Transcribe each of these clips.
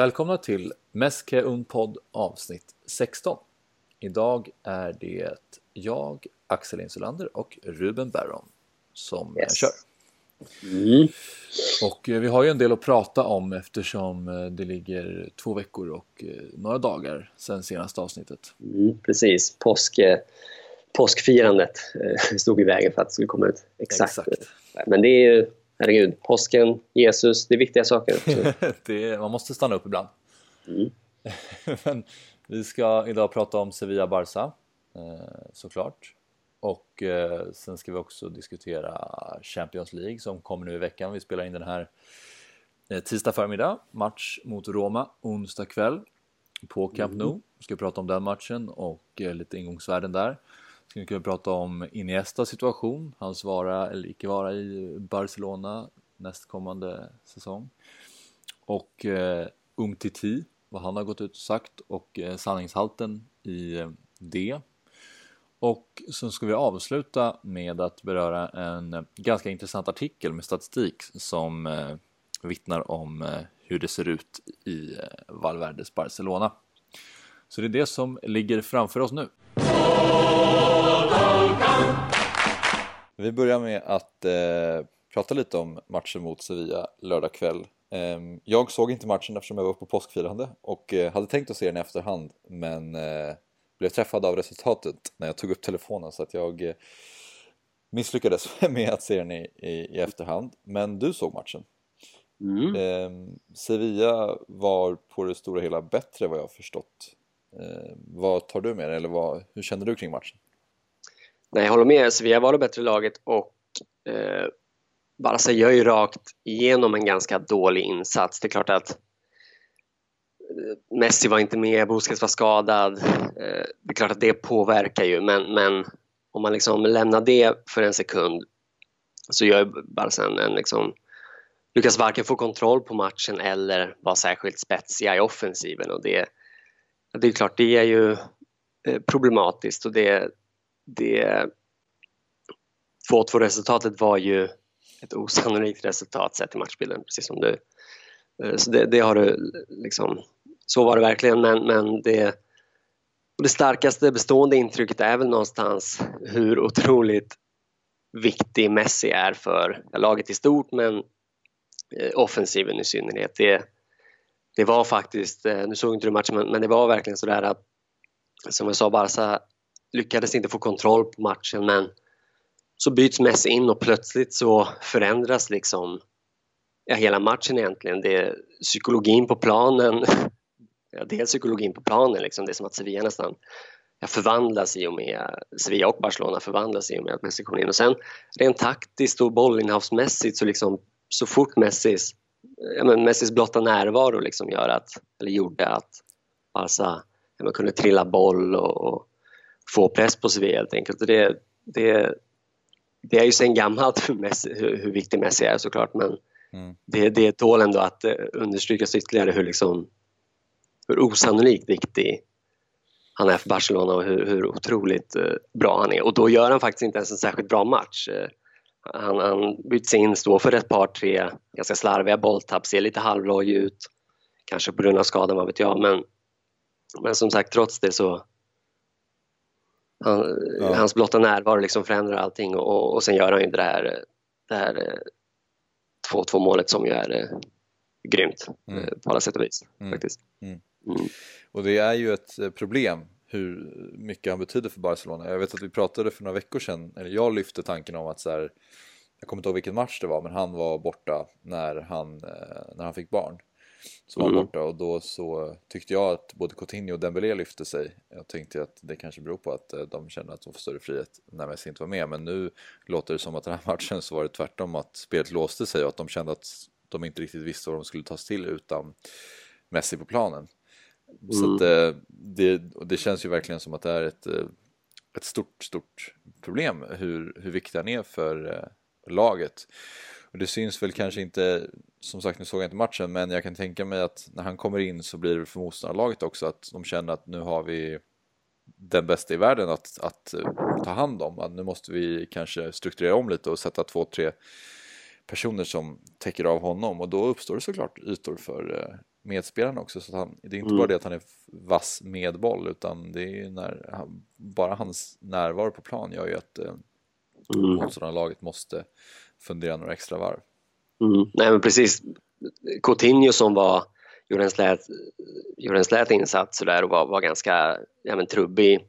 Välkomna till Meske un podd avsnitt 16. Idag är det jag, Axel Insulander och Ruben Barron som yes. kör. Mm. Och eh, vi har ju en del att prata om eftersom eh, det ligger två veckor och eh, några dagar sedan senaste avsnittet. Mm, precis, Påsk, påskfirandet stod i vägen för att det skulle komma ut exakt. exakt. Men det är ju, herregud, påsken, Jesus, det är viktiga saker. det, man måste stanna upp ibland. Mm. Men vi ska idag prata om Sevilla-Barca såklart. Och eh, sen ska vi också diskutera Champions League som kommer nu i veckan. Vi spelar in den här eh, tisdag förmiddag, match mot Roma onsdag kväll på Camp Nou. Mm. Vi ska prata om den matchen och eh, lite ingångsvärden där. Ska vi prata om Iniestas situation, hans vara eller icke vara i Barcelona nästkommande säsong. Och eh, Umtiti, vad han har gått ut och sagt och eh, sanningshalten i eh, det och sen ska vi avsluta med att beröra en ganska intressant artikel med statistik som eh, vittnar om eh, hur det ser ut i eh, Valverdes Barcelona. Så det är det som ligger framför oss nu. Vi börjar med att eh, prata lite om matchen mot Sevilla lördag kväll. Eh, jag såg inte matchen eftersom jag var på påskfirande och eh, hade tänkt att se den i efterhand men blev träffad av resultatet när jag tog upp telefonen så att jag eh, misslyckades med att se den i, i, i efterhand. Men du såg matchen. Mm. Eh, Sevilla var på det stora hela bättre vad jag förstått. Eh, vad tar du med dig eller vad, hur känner du kring matchen? Nej, jag håller med. Sevilla var det bättre laget och eh, Barca gör ju rakt igenom en ganska dålig insats. Det är klart att eh, Messi var inte med, Busquets var skadad. Eh, det är klart att det påverkar ju men, men om man liksom lämnar det för en sekund så gör Barca en, en liksom, lyckas varken få kontroll på matchen eller vara särskilt spetsiga i offensiven och det, det är klart, det är ju eh, problematiskt och det, det 2-2 resultatet var ju ett osannolikt resultat sett i matchbilden, precis som du. Eh, så det, det har du liksom så var det verkligen men, men det, det starkaste bestående intrycket är väl någonstans hur otroligt viktig Messi är för laget i stort men eh, offensiven i synnerhet. Det, det var faktiskt, eh, nu såg inte du matchen men, men det var verkligen sådär att som jag sa, Barca lyckades inte få kontroll på matchen men så byts Messi in och plötsligt så förändras liksom ja, hela matchen egentligen. Det, psykologin på planen ja, dels psykologin på planen, liksom. det är som att Sevilla nästan ja, förvandlas i och med, Sevilla och Barcelona förvandlas i och med att Messi kommer in och sen rent taktiskt och bollinnehavsmässigt så liksom så fort Messis, ja, men Messis blotta närvaro liksom gör att, eller gjorde att Barca ja, man kunde trilla boll och, och, få press på Sevilla helt enkelt. Och det, det, det är ju sen gammalt hur, Messi, hur, hur viktig Messi är såklart men mm. det, det tål ändå att eh, understrykas ytterligare hur liksom hur osannolikt viktig han är för Barcelona och hur, hur otroligt eh, bra han är. Och då gör han faktiskt inte ens en särskilt bra match. Eh, han, han byts in, står för ett par, tre ganska slarviga bolltapp, ser lite halvloj ut. Kanske på grund av skadan, vad vet jag. Men, men som sagt, trots det så han, ja. Hans blotta närvaro liksom förändrar allting och, och sen gör han ju det här, det här 2-2 eh, målet som ju är grymt mm. på alla sätt och vis. Mm. Faktiskt. Mm. Mm. Och det är ju ett eh, problem hur mycket han betyder för Barcelona. Jag vet att vi pratade för några veckor sedan, eller jag lyfte tanken om att så här, jag kommer inte ihåg vilken match det var, men han var borta när han, eh, när han fick barn. Så var han mm. borta och då så tyckte jag att både Coutinho och Dembélé lyfte sig. Jag tänkte att det kanske beror på att eh, de kände att de får större frihet när Messi inte var med. Men nu låter det som att den här matchen så var det tvärtom att spelet låste sig och att de kände att de inte riktigt visste vad de skulle ta sig till utan Messi på planen. Mm. Så att, eh, det, det känns ju verkligen som att det är ett, eh, ett stort, stort problem hur, hur viktig han är för eh, laget. Och det syns väl kanske inte, som sagt nu såg jag inte matchen, men jag kan tänka mig att när han kommer in så blir det för motståndarlaget också att de känner att nu har vi den bästa i världen att, att ta hand om. Att nu måste vi kanske strukturera om lite och sätta två, tre personer som täcker av honom och då uppstår det såklart ytor för medspelarna också. Så han, det är inte Mm. bara det att han är vass med boll utan det är ju när, bara hans närvaro på plan gör ju att eh, Mm. motståndarlaget måste fundera några extra varv. Mm. Nej men precis. Coutinho som var, gjorde en slät, gjorde en slät insats så där och var, var ganska ja, men, trubbig.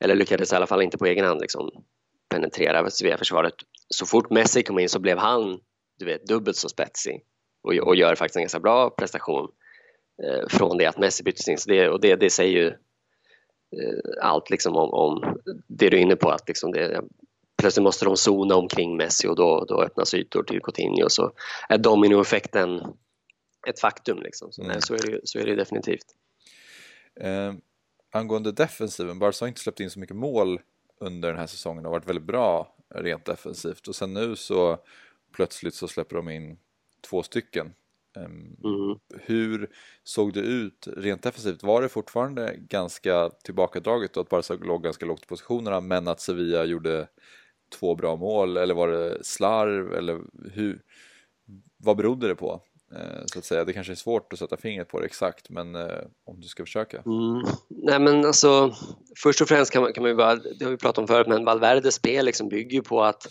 Eller lyckades i alla fall inte på egen hand liksom, penetrera Sevilla-försvaret. Så fort Messi kom in så blev han du vet, dubbelt så spetsig och, och gör faktiskt en ganska bra prestation eh, från det att Messi byttes in. Så det, och det, det säger ju eh, allt liksom om, om det du är inne på att liksom det, plötsligt måste de zona omkring Messi och då, då öppnas ytor till Coutinho så är dominoeffekten ett faktum. Liksom. Så, Mm. nej, så, är det, så är det definitivt. Eh, angående defensiven, Barca har inte släppt in så mycket mål under den här säsongen och varit väldigt bra rent defensivt och sen nu så plötsligt så släpper de in två stycken. Ehm, Mm. Hur såg det ut rent defensivt? Var det fortfarande ganska tillbakadraget och att Barca låg ganska lågt i positionerna men att Sevilla gjorde två bra mål eller var det slarv eller hur? Vad berodde det på? Eh, så att säga, det kanske är svårt att sätta fingret på det exakt men eh, om du ska försöka. Mm. Nej men alltså först och främst kan man, kan man ju bara, det har vi pratat om förut, men Valverdes spel liksom bygger ju på att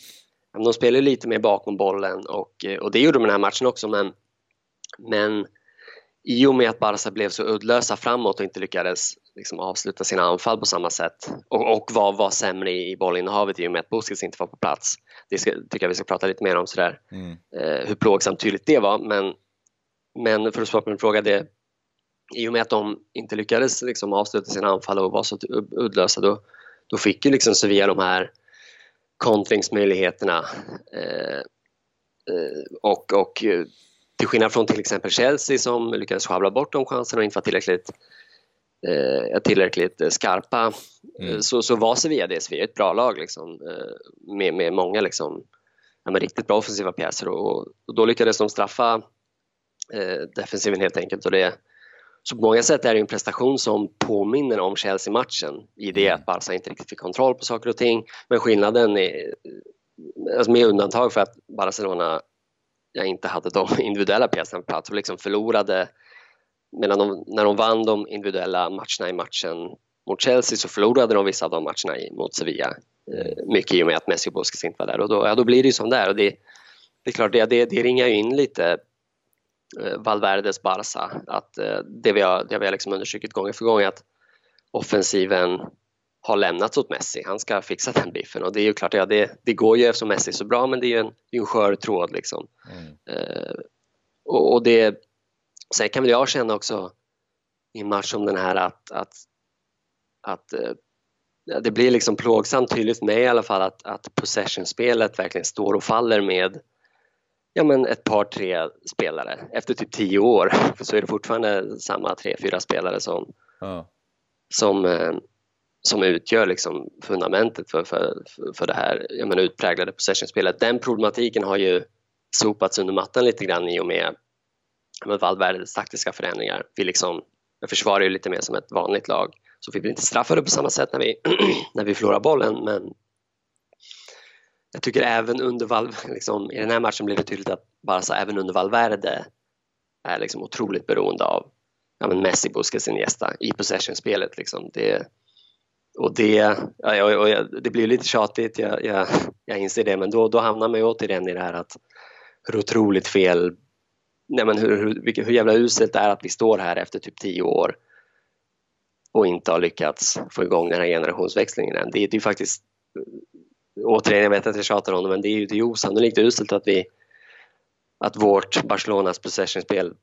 de spelar lite mer bakom bollen och, eh, och det gjorde de i den här matchen också men, men i och med att Barca blev så uddlösa framåt och inte lyckades liksom avsluta sina anfall på samma sätt och, och var, var sämre i, i bollinnehavet i och med att Busquets inte var på plats. Det ska, tycker jag vi ska prata lite mer om sådär Mm. eh, hur plågsamt tydligt det var. Men, men för att svara på din fråga, det, i och med att de inte lyckades liksom avsluta sina anfall och var så uddlösa då, då fick ju liksom Sevilla de här kontringsmöjligheterna. Eh, eh, och, och eh, till skillnad från till exempel Chelsea som lyckades sjabbla bort de chanserna och inte var tillräckligt, eh, tillräckligt skarpa Mm. så, så var Sevilla det. Sevilla är ett bra lag liksom, med, med många liksom, ja, men riktigt bra offensiva pjäser och, och då lyckades de straffa eh, defensiven helt enkelt. Och det, så på många sätt är det en prestation som påminner om Chelsea-matchen i det Mm. att Barca inte riktigt fick kontroll på saker och ting. Men skillnaden är, alltså med undantag för att Barcelona ja, inte hade de individuella pjäserna på plats och liksom förlorade medan de, när de vann de individuella matcherna i matchen mot Chelsea så förlorade de vissa av de matcherna mot Sevilla. Eh, mycket i och med att Messi och Busquets inte var där och då, ja, då blir det ju som där och det, det är klart det, det, det ringar ju in lite Valverdes Barca att eh, det vi har, det vi har liksom understrukit gång efter gång är att offensiven har lämnats åt Messi. Han ska fixa den biffen och det är ju klart, ja, det, det går ju eftersom Messi är så bra men det är ju en, en skör tråd liksom. Mm. Eh, och, och det, sen kan väl jag känna också i en match som den här att, att, att eh, det blir liksom plågsamt tydligt för mig i alla fall att, att possession-spelet verkligen står och faller med ja, men ett par, tre spelare. Efter typ tio år så är det fortfarande samma tre, fyra spelare som, Ja. som, eh, som utgör liksom fundamentet för, för, för det här jag menar, utpräglade possession-spelet. Den problematiken har ju sopats under mattan lite grann i och med, med Valverdes taktiska förändringar. Vi liksom, jag försvarar ju lite mer som ett vanligt lag så vi blir inte straffade på samma sätt när vi, när vi förlorar bollen men jag tycker även under Val, liksom, i den här matchen blev det tydligt att Barca även under Valverde är liksom otroligt beroende av ja, men Messi, Busquets, Iniesta i possession-spelet. Liksom. Det, och det, ja, och, och, det blir lite tjatigt, jag, jag, jag inser det, men då, då hamnar man ju återigen i det här att hur otroligt fel, nej men hur, hur, hur, hur jävla uselt det är att vi står här efter typ tio år och inte har lyckats få igång den här generationsväxlingen än. Det, det är ju faktiskt, återigen, jag vet att jag tjatar om det, men det är ju det är osannolikt uselt att vi att vårt Barcelonas possession-spel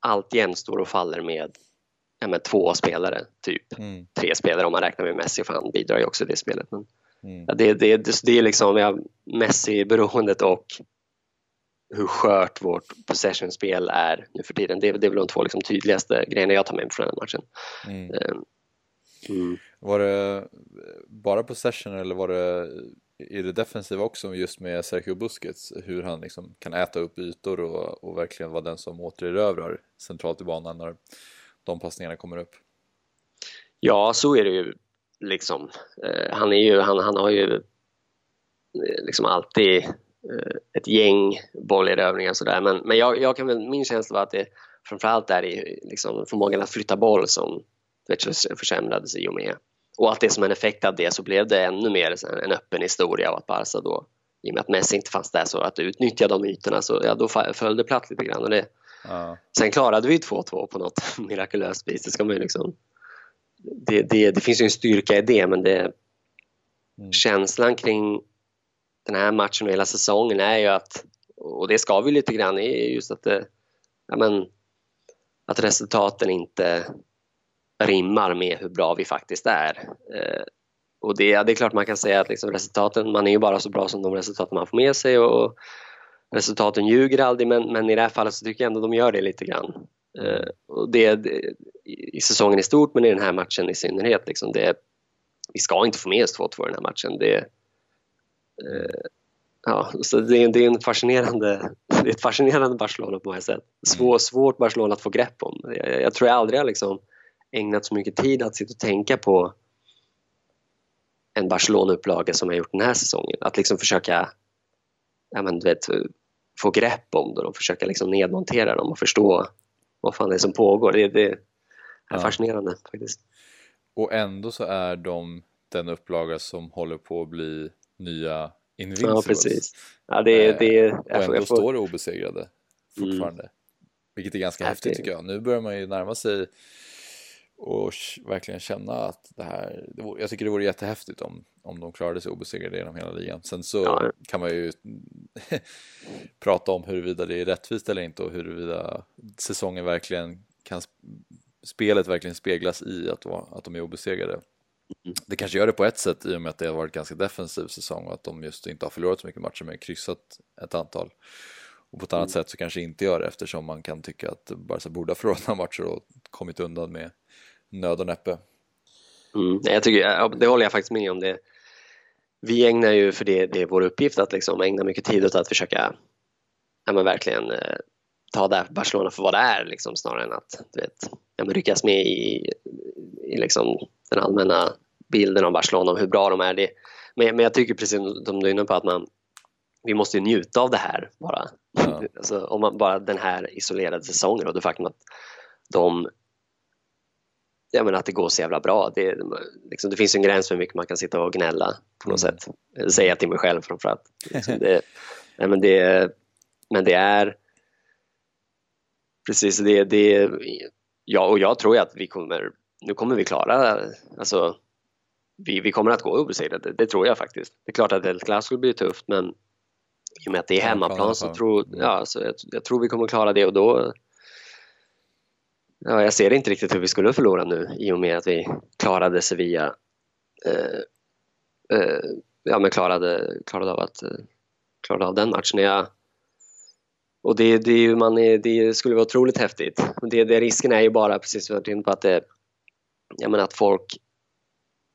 alltjämt står och faller med, ja, med två spelare, typ Mm. tre spelare om man räknar med Messi för han bidrar ju också i det spelet. Men, Mm. ja, det, det, det, det är liksom ja, Messi-beroendet och hur skört vårt possession-spel är nu för tiden. Det, det är väl de två liksom, tydligaste grejerna jag tar med mig från den här matchen. Mm. Eh, Mm. Var det bara possession eller var det i det defensiva också just med Sergio Busquets hur han liksom kan äta upp ytor och, och verkligen vara den som återerövrar centralt i banan när de passningarna kommer upp? Ja, så är det ju. Liksom. Eh, han, är ju han, han har ju eh, liksom alltid eh, ett gäng bollerövringar och sådär. Men, men jag, jag kan väl, min känsla var att det framförallt är det liksom förmågan att flytta boll som försämrades i och med. Och att det som en effekt av det så blev det ännu mer en öppen historia av att Barca då, i och med att Messi inte fanns där, så att utnyttja de ytorna, så ja, då föll det platt lite grann. Och det, ja. Sen klarade vi 2-2 på något mirakulöst vis. Det, ska man liksom, det, det, det finns ju en styrka i det, men det, mm. känslan kring den här matchen och hela säsongen är ju att, och det ska vi lite grann, är just att det, ja, men, att resultaten inte rimmar med hur bra vi faktiskt är. Eh, och det, det är klart man kan säga att liksom resultaten, man är ju bara så bra som de resultat man får med sig och resultaten ljuger aldrig men, men i det här fallet så tycker jag ändå de gör det lite grann. Eh, och det, det, i säsongen i stort men i den här matchen i synnerhet. Liksom det, vi ska inte få med oss 2-2 i den här matchen. Det, eh, ja, så det, är, det är en fascinerande, det är ett fascinerande Barcelona på många sätt. Svår, svårt Barcelona att få grepp om. Jag, jag tror jag aldrig har liksom ägnat så mycket tid att sitta och tänka på en Barcelona-upplaga som jag gjort den här säsongen. Att liksom försöka ja, men, du vet, få grepp om dem och försöka liksom nedmontera dem och förstå vad fan det är som pågår. Det, det är ja. fascinerande faktiskt. Och ändå så är de den upplaga som håller på att bli nya Invincibles. Ja, precis. Ja, det, det, och ändå får... står det obesegrade fortfarande. Mm. Vilket är ganska ja, häftigt tycker jag. Nu börjar man ju närma sig och verkligen känna att det här, jag tycker det vore jättehäftigt om, om de klarade sig obesegrade genom hela ligan. Sen så ja. kan man ju prata om huruvida det är rättvist eller inte och huruvida säsongen verkligen kan, spelet verkligen speglas i att, att de är obesegrade. Mm. Det kanske gör det på ett sätt i och med att det har varit ganska defensiv säsong och att de just inte har förlorat så mycket matcher men kryssat ett antal. Och på ett annat mm. sätt så kanske inte gör det eftersom man kan tycka att Barca borde ha förlorat några matcher och kommit undan med nöd och näppe. Mm, jag tycker, det håller jag faktiskt med om. det. Vi ägnar ju, för det, det är vår uppgift, att liksom ägna mycket tid åt att försöka ja, men verkligen eh, ta det Barcelona för vad det är liksom, snarare än att du vet, ja, men ryckas med i, i liksom, den allmänna bilden av Barcelona om hur bra de är. Det, men, men jag tycker precis som du är inne på att man, vi måste njuta av det här bara. Ja. alltså, om man bara den här isolerade säsongen och det faktum att de ja, men att det går så jävla bra. Det, liksom, det finns en gräns för hur mycket man kan sitta och gnälla på något mm. sätt. Säga till mig själv framförallt. Liksom, det, ja, men, det, men det är precis det, det ja, och jag tror att vi kommer, nu kommer vi klara, alltså vi, vi kommer att gå obesegrade, det, det tror jag faktiskt. Det är klart att El Clasico blir tufft men i och med att det är hemmaplan så tror, ja, så jag, jag tror vi kommer klara det och då ja, jag ser inte riktigt hur vi skulle förlora nu i och med att vi klarade Sevilla. Eh, eh, ja, men klarade, klarade av att eh, klarade av den matchen. Jag, och det, det, är ju, man är, det skulle vara otroligt häftigt. Det, det, risken är ju bara, precis som jag varit inne på, att, det, jag menar, att folk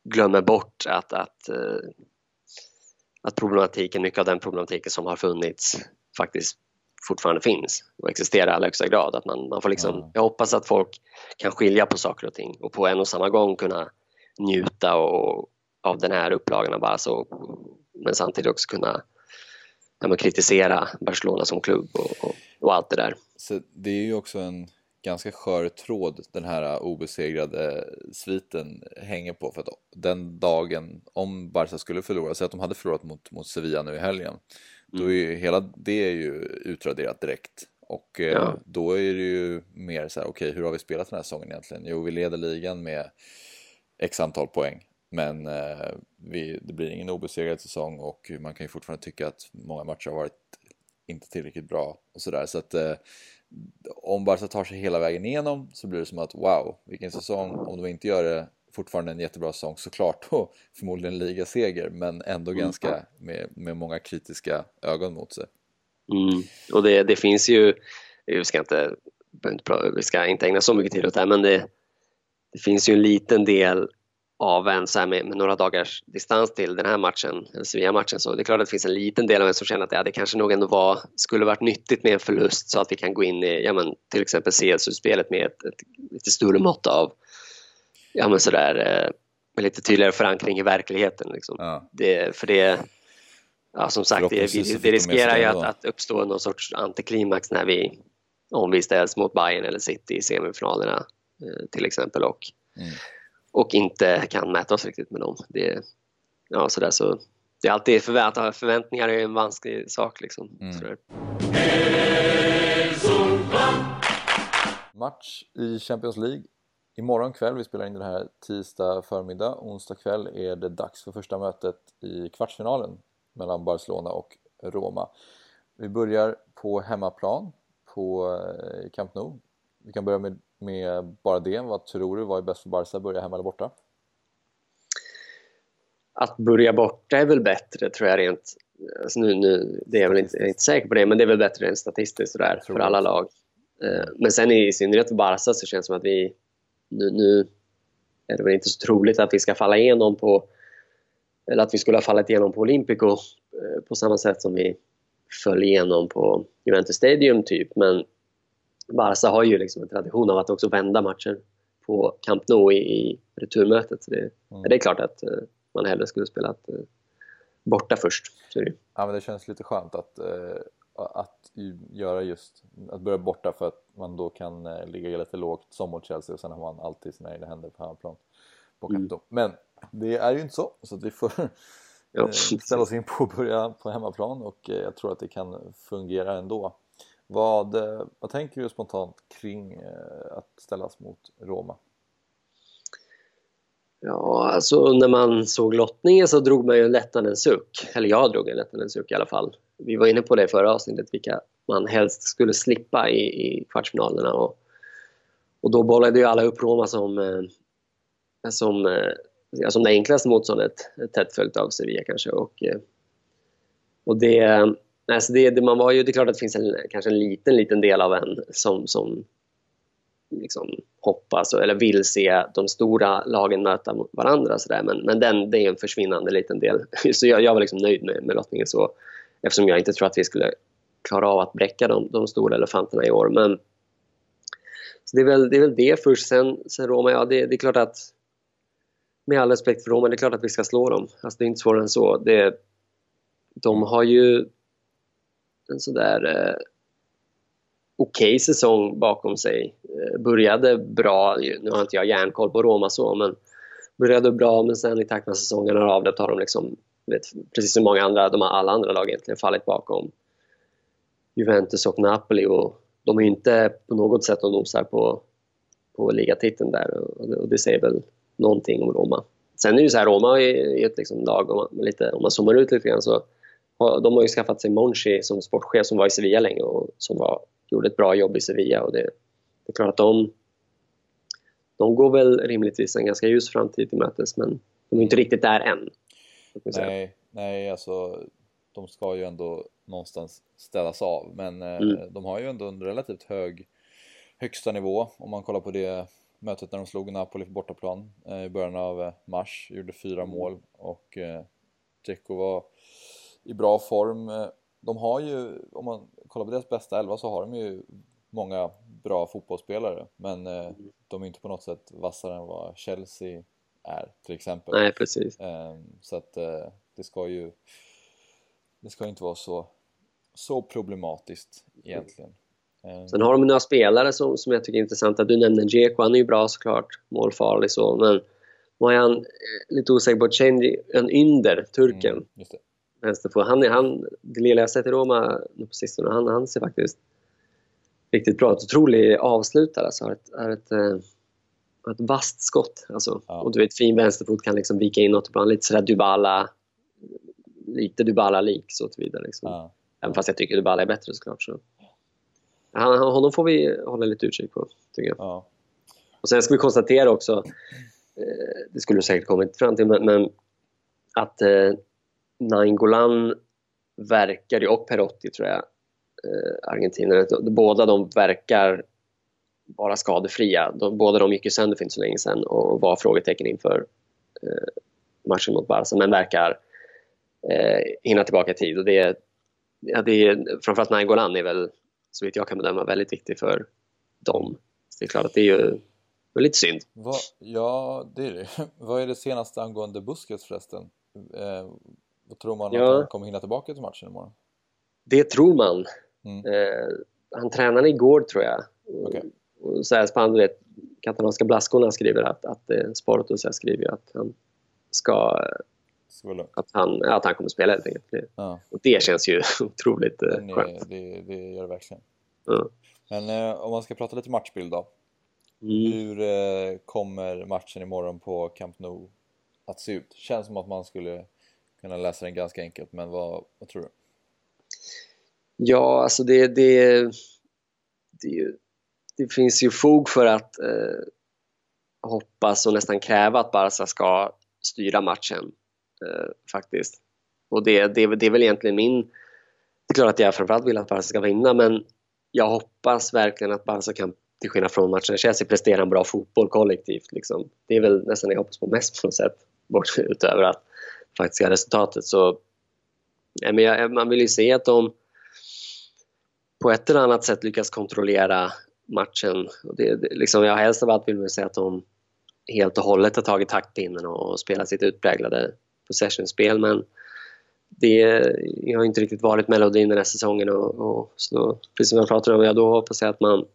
glömmer bort att, att, eh, att problematiken, mycket av den problematiken som har funnits faktiskt fortfarande finns och existerar i allra högsta grad. Att man, man får liksom. Jag hoppas att folk kan skilja på saker och ting och på en och samma gång kunna njuta och, av den här upplagan av Barca men samtidigt också kunna ja, kritisera Barcelona som klubb och, och, och, allt det där. Så det är ju också en ganska skör tråd den här obesegrade sviten hänger på för att den dagen om Barca skulle förlora, så att de hade förlorat mot, mot Sevilla nu i helgen då är ju hela det är ju utraderat direkt. Och eh, ja. då är det ju mer så här, okej okay, hur har vi spelat den här säsongen egentligen? Jo, vi leder ligan med x antal poäng. Men eh, vi, det blir ingen obesegrad säsong och man kan ju fortfarande tycka att många matcher har varit inte tillräckligt bra och sådär. Så att eh, om Barca tar sig hela vägen igenom så blir det som att wow, vilken säsong. Om de inte gör det fortfarande en jättebra säsong såklart och förmodligen en ligaseger men ändå mm. ganska med, med många kritiska ögon mot sig. Mm. Och det, det finns ju, vi ska, inte, vi ska inte ägna så mycket tid åt det här men det, det finns ju en liten del av en så med, med, några dagars distans till den här matchen, Sevilla-matchen, så det är klart att det finns en liten del av en som känner att ja, det kanske nog ändå var, skulle varit nyttigt med en förlust så att vi kan gå in i ja, men, till exempel CS-utspelet med ett, ett lite större mått av ja, men sådär, eh, med lite tydligare förankring i verkligheten. Liksom. Ja. Det, för det, ja, som sagt, det, det riskerar ju att, att uppstå någon sorts antiklimax när vi om vi ställs mot Bayern eller City i semifinalerna eh, till exempel och, Mm. och inte kan mäta oss riktigt med dem. Det, ja, så där, så det är alltid förvänt, förväntningar är en vansklig sak. Liksom, Mm. sådär. Match i Champions League. Imorgon kväll, vi spelar in den här tisdag förmiddag, onsdag kväll är det dags för första mötet i kvartsfinalen mellan Barcelona och Roma. Vi börjar på hemmaplan på eh, Camp Nou. Vi kan börja med, med bara det. Vad tror du? Vad är bäst för Barca? Börja hemma eller borta? Att börja borta är väl bättre tror jag rent... Alltså nu, nu, det är jag väl inte, jag är inte säker på det, men det är väl bättre rent statistiskt sådär, för alla lag. Eh, Men sen i synnerhet för Barca så känns det som att vi... Nu, nu är det väl inte så troligt att vi ska falla igenom på... Eller att vi skulle ha fallit igenom på Olympico eh, på samma sätt som vi föll igenom på Juventus Stadium typ. Men Barca har ju liksom en tradition av att också vända matcher på Camp Nou i, i returmötet. Så det, Mm. det är klart att eh, man hellre skulle spelat eh, borta först. Så det. Ja, men det känns lite skönt att, eh, att göra just, att börja borta för att man då kan eh, ligga lite lågt som mot Chelsea och sen har man alltid sina egna händer på hemmaplan på Mm. Men det är ju inte så, så att vi får Ja, eh, ställa oss in på att börja på hemmaplan och eh, jag tror att det kan fungera ändå. Vad, vad tänker du spontant kring att ställas mot Roma? Ja, alltså när man såg lottningen så drog man ju en lättnadens suck. Eller jag drog en lättnadens suck i alla fall. Vi var inne på det i förra avsnittet, vilka man helst skulle slippa i, i kvartsfinalerna. Och, och då bollade ju alla upp Roma som, eh, som, eh, ja, som det enklaste motståndet, tätt följt av Sevilla kanske. Och, eh, och det, alltså det, det, man var ju, det är klart att det finns en, kanske en liten, liten del av en som, som liksom hoppas eller vill se de stora lagen möta varandra. Så där. Men, men den, det är en försvinnande liten del. Så jag, jag var liksom nöjd med, med lottningen så, eftersom jag inte tror att vi skulle klara av att bräcka de, de stora elefanterna i år. Men, så det, är väl, det är väl det först. Sen, sen Roma, ja det, det är klart att med all respekt för Roma, det är klart att vi ska slå dem. Alltså, det är inte svårare än så. Det, de har ju en sådär eh, okej säsong bakom sig. Eh, började bra, nu har inte jag järnkoll på Roma så, men började bra men sen i takt med säsongen har avlöpt har de liksom, vet, precis som många andra, de har alla andra lag egentligen fallit bakom Juventus och Napoli och de är inte på något sätt och nosar på, på ligatiteln där och det, och det säger väl någonting om Roma. Sen är det ju så här, Roma är ett liksom lag, om man, lite, om man zoomar ut lite grann så har, de har ju skaffat sig Monchi som sportchef som var i Sevilla länge och som var, gjorde ett bra jobb i Sevilla och det, det är klart att de de går väl rimligtvis en ganska ljus framtid till mötes men de är inte riktigt där än mig säga. Nej, nej, alltså de ska ju ändå någonstans ställas av men eh, Mm. de har ju ändå en relativt hög högsta nivå om man kollar på det mötet när de slog Napoli på bortaplan eh, i början av eh, mars, gjorde fyra Mm. mål och Dzeko var i bra form. De har ju, om man kollar på deras bästa elva så har de ju många bra fotbollsspelare men Mm. de är inte på något sätt vassare än vad Chelsea är till exempel. Nej, precis. Ehm, Så att eh, det ska ju det ska inte vara så, så problematiskt egentligen. Ehm, Sen har de några spelare som, som jag tycker är intressanta. Du nämnde Dzeko, han är ju bra såklart, målfarlig så, men är han eh, lite osäker på Cengi, en Ynder, turken, mm, just det. vänsterfot. Han, är- han, det lilla jag sett i Roma nu på sistone, han, han ser faktiskt riktigt bra ut. Otrolig avslutare, alltså har ett, har ett, har ett vasst skott. Alltså. Ja. Och du vet, fin vänsterfot kan liksom vika inåt ibland, lite sådär Dybala, lite Dybala-lik så tillvida. Liksom. Ja, Även fast jag tycker Dybala är bättre såklart. Så. Han, honom får vi hålla lite utkik på, tycker jag. ja, Och sen ska vi konstatera också, eh, det skulle du säkert kommit fram till, men, men att eh, Nainggolan verkar ju, och Perotti tror jag, eh, argentinare, båda de verkar vara skadefria. De, båda de gick ju sönder för inte så länge sedan och var frågetecken inför eh, matchen mot Barca, men verkar eh, hinna tillbaka i tid. Och det, ja, det är, framförallt Nainggolan är väl, så vitt jag kan bedöma, väldigt viktig för dem. Så det är klart att det är ju det är lite synd. Vad, ja det är det. Vad är det senaste angående Busquets förresten? Eh, vad tror man Ja. att han kommer hinna tillbaka till matchen imorgon? Det tror man. Mm. Eh, han tränade igår tror jag. Okay. Så här, span, vet, katalanska blaskorna skriver att, att eh, Sport och så skriver att han ska att han, att han kommer spela helt enkelt. Ja. Och det känns ju otroligt eh, skönt. Det, det gör det verkligen. Ja. Men eh, om man ska prata lite matchbild då. Mm. Hur eh, kommer matchen imorgon på Camp Nou att se ut? Känns som att man skulle kunna läsa den ganska enkelt, men vad, vad tror du? Ja, alltså det, det, det, det finns ju fog för att eh, hoppas och nästan kräva att Barca ska styra matchen eh, faktiskt. Och det, det, det är väl egentligen min... Det är klart att jag framförallt vill att Barca ska vinna men jag hoppas verkligen att Barca kan, till skillnad från matchen Chelsea, prestera en bra fotboll kollektivt. Liksom. Det är väl nästan det jag hoppas på mest på något sätt, bort utöver att faktiska resultatet. Så, ja, men jag, man vill ju se att de på ett eller annat sätt lyckas kontrollera matchen. Det, det, liksom, jag helst av allt vill man säga att de helt och hållet har tagit taktpinnen och spelat sitt utpräglade possession-spel men det har inte riktigt varit melodin den här säsongen och, och så, precis som jag pratade om, ja, då hoppas jag att man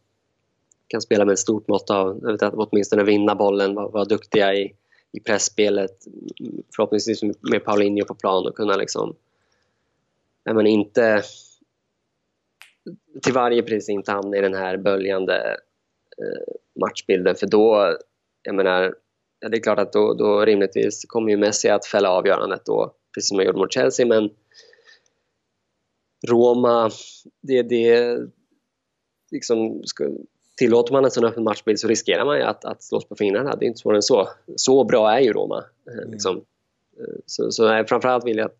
kan spela med ett stort mått av, jag vet, att åtminstone vinna bollen, vara var duktiga i, i pressspelet förhoppningsvis med Paulinho på plan och kunna liksom, men inte till varje pris inte hamna i den här böljande eh, matchbilden för då, jag menar, det är klart att då, då rimligtvis kommer ju Messi att fälla avgörandet då, precis som han gjorde mot Chelsea, men Roma, det, det liksom, tillåter man en sån öppen matchbild så riskerar man ju att, att slås på fingrarna. Det är inte svårare än så. Så bra är ju Roma. Eh, mm. Liksom. Eh, så, så framförallt vill jag,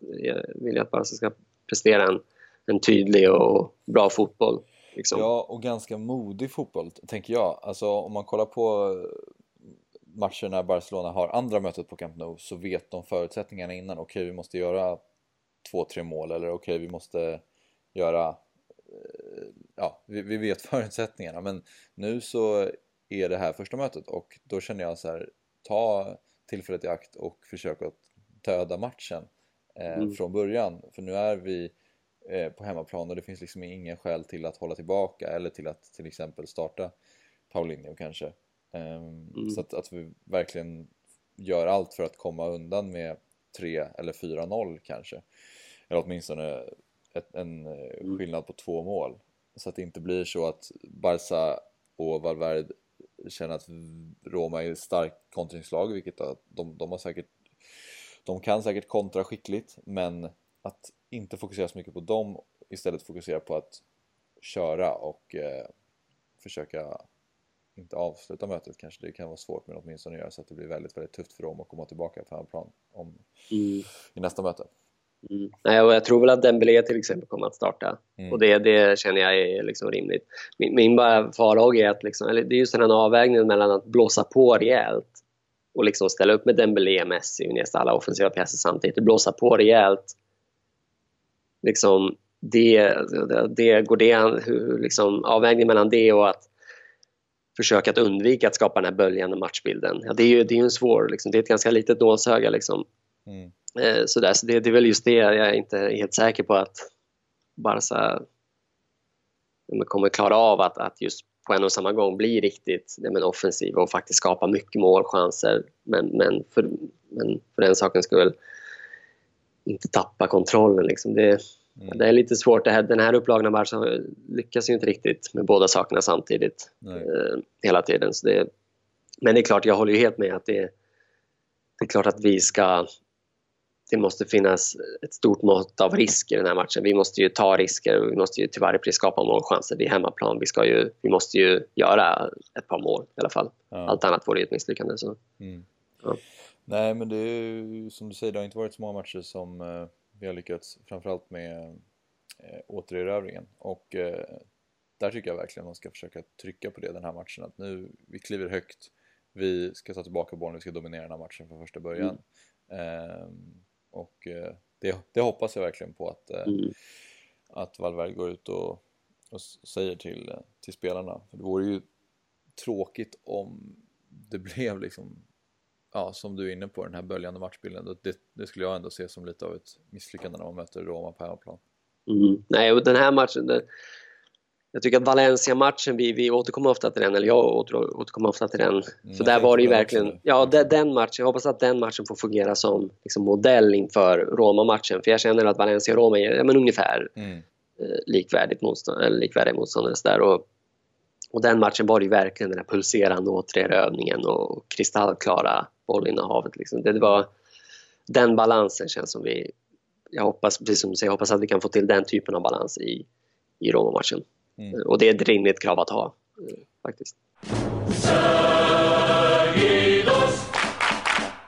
vill jag att Barca ska prestera en, en tydlig och bra fotboll. Liksom. Ja, och ganska modig fotboll, tänker jag. Alltså om man kollar på matcher när Barcelona har andra mötet på Camp Nou så vet de förutsättningarna innan. Okej, okay, vi måste göra två, tre mål eller okej, okay, vi måste göra... Eh, ja, vi, vi, vet förutsättningarna men nu så är det här första mötet och då känner jag så här, ta tillfället i akt och försök att töda matchen eh, mm. från början. För nu är vi eh, på hemmaplan och det finns liksom ingen skäl till att hålla tillbaka eller till att till exempel starta Paulinho kanske. Ehm, mm. Så att, att vi verkligen gör allt för att komma undan med 3 eller 4-0 kanske. Eller åtminstone ett, en eh, mm. skillnad på två mål. Så att det inte blir så att Barca och Valverde känner att Roma är ett starkt kontringslag, vilket de, de har säkert de kan säkert kontra skickligt, men att inte fokusera så mycket på dem istället fokusera på att köra och eh, försöka inte avsluta mötet kanske det kan vara svårt men åtminstone göra så att det blir väldigt, väldigt tufft för dem att komma tillbaka på hemmaplan om, mm. i nästa möte. Mm. Nej, och jag tror väl att Dembélé till exempel kommer att starta mm. och det, det känner jag är liksom rimligt. Min, min bara farhåga är att liksom, eller det är just den här avvägningen mellan att blåsa på rejält och liksom ställa upp med Dembélé, Messi, Iniesta, alla offensiva pjäser samtidigt, blåsa på rejält. Liksom, det, det, går det, liksom, avvägningen mellan det och att försöka att undvika att skapa den här böljande matchbilden. Ja, det är ju det är en svår, liksom, det är ett ganska litet nålsöga. Liksom. Mm. Eh, sådär, så det, det, är väl just det jag är inte helt säker på att Barca kommer klara av att, att just på en och samma gång bli riktigt men, offensiv och faktiskt skapa mycket målchanser. Men, men, för, men för den saken ska väl inte tappa kontrollen. Liksom. Det, Mm. Det är lite svårt. Det här, den här upplagan av Barca lyckas ju inte riktigt med båda sakerna samtidigt eh, hela tiden. Så det, men det är klart, jag håller ju helt med att det, det är klart att vi ska... Det måste finnas ett stort mått av risk i den här matchen. Vi måste ju ta risker och vi måste ju till varje pris skapa målchanser. Det är hemmaplan. Vi, ska ju, vi måste ju göra ett par mål i alla fall. Ja. Allt annat vore ju ett misslyckande. Så. Mm. Ja. Nej, men det är ju som du säger, det har inte varit så många matcher som eh, vi har lyckats framförallt med eh, återerövringen och eh, där tycker jag verkligen man ska försöka trycka på det den här matchen att nu, vi kliver högt, vi ska ta tillbaka bollen, vi ska dominera den här matchen från första början. Mm. Eh, och eh, det, det, hoppas jag verkligen på att, eh, mm. att Valverde går ut och, och säger till, till spelarna. För det vore ju tråkigt om det blev liksom ja, som du är inne på, den här böljande matchbilden, det, det, skulle jag ändå se som lite av ett misslyckande när man möter Roma på hemmaplan. Mm. Nej, och den här matchen, det, jag tycker att Valencia-matchen, vi, vi återkommer ofta till den, eller jag återkommer ofta till den. Mm, för där var det ju verkligen, ja den, den matchen, jag hoppas att den matchen får fungera som liksom, modell inför Roma-matchen. För jag känner att Valencia och Roma är ja, men ungefär mm. eh, likvärdigt motstånd, eller likvärdiga motståndare. Där. Och, och den matchen var det ju verkligen den där pulserande återerövningen och kristallklara bollinnehavet. Liksom. Det, var, den balansen känns som vi, jag hoppas, precis som du säger, jag hoppas att vi kan få till den typen av balans i, i Roma-matchen. Mm. Och det är ett rimligt krav att ha, faktiskt.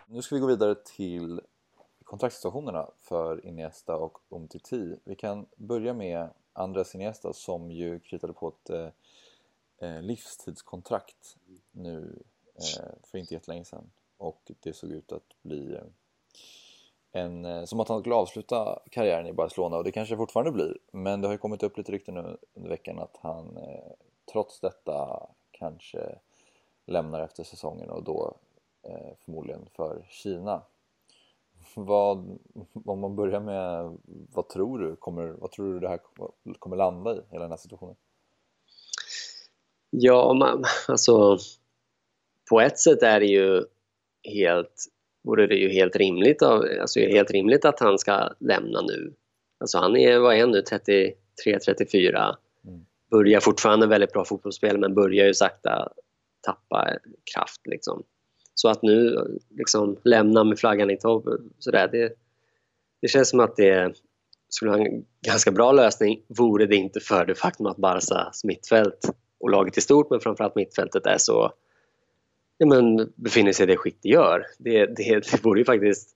Nu ska vi gå vidare till kontraktssituationerna för Iniesta och Umtiti. Vi kan börja med Andres Iniesta som ju kritade på ett eh, eh livstidskontrakt nu eh, för inte jättelänge sedan och det såg ut att bli eh, en, eh, som att han skulle avsluta karriären i Barcelona och det kanske fortfarande blir men det har ju kommit upp lite rykten nu under veckan att han eh, trots detta kanske lämnar efter säsongen och då eh, förmodligen för Kina. Vad, om man börjar med, vad tror du kommer, vad tror du det här kommer landa i, hela den här situationen? Ja, man, alltså på ett sätt är det ju helt vore det ju helt rimligt, alltså helt rimligt att han ska lämna nu. Alltså han är, vad är han nu, 33, 34. Mm. Börjar fortfarande väldigt bra fotbollsspel men börjar ju sakta tappa kraft liksom. Så att nu liksom lämna med flaggan i topp, sådär, det, det känns som att det skulle vara en ganska bra lösning vore det inte för det faktum att Barcas mittfält och laget i stort men framförallt mittfältet är så ja, men, befinner sig i det skick det gör. Det, det, det vore ju faktiskt,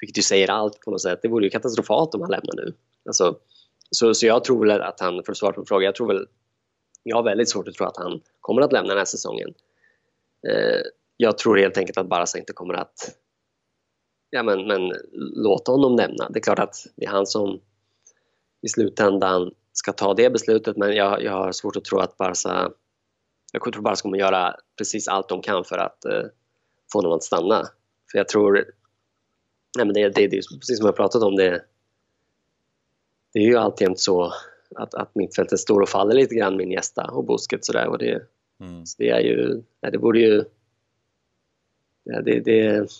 vilket ju säger allt på något sätt, det vore ju katastrofalt om han lämnar nu. Alltså, så, så jag tror väl att han, för att svara på frågan, jag tror väl, jag har väldigt svårt att tro att han kommer att lämna den här säsongen. Eh, jag tror helt enkelt att Barca inte kommer att ja, men, men låta honom lämna. Det är klart att det är han som i slutändan ska ta det beslutet men jag, jag har svårt att tro att Barca jag tror bara kommer göra precis allt de kan för att eh, få honom att stanna. För jag tror, nej men det, det, det är precis som jag pratat om, det, det är ju alltjämt så att, att mittfältet står och faller lite grann med Iniesta och Busquets sådär och det, mm. så det är ju, nej, det borde ju, ja, det, det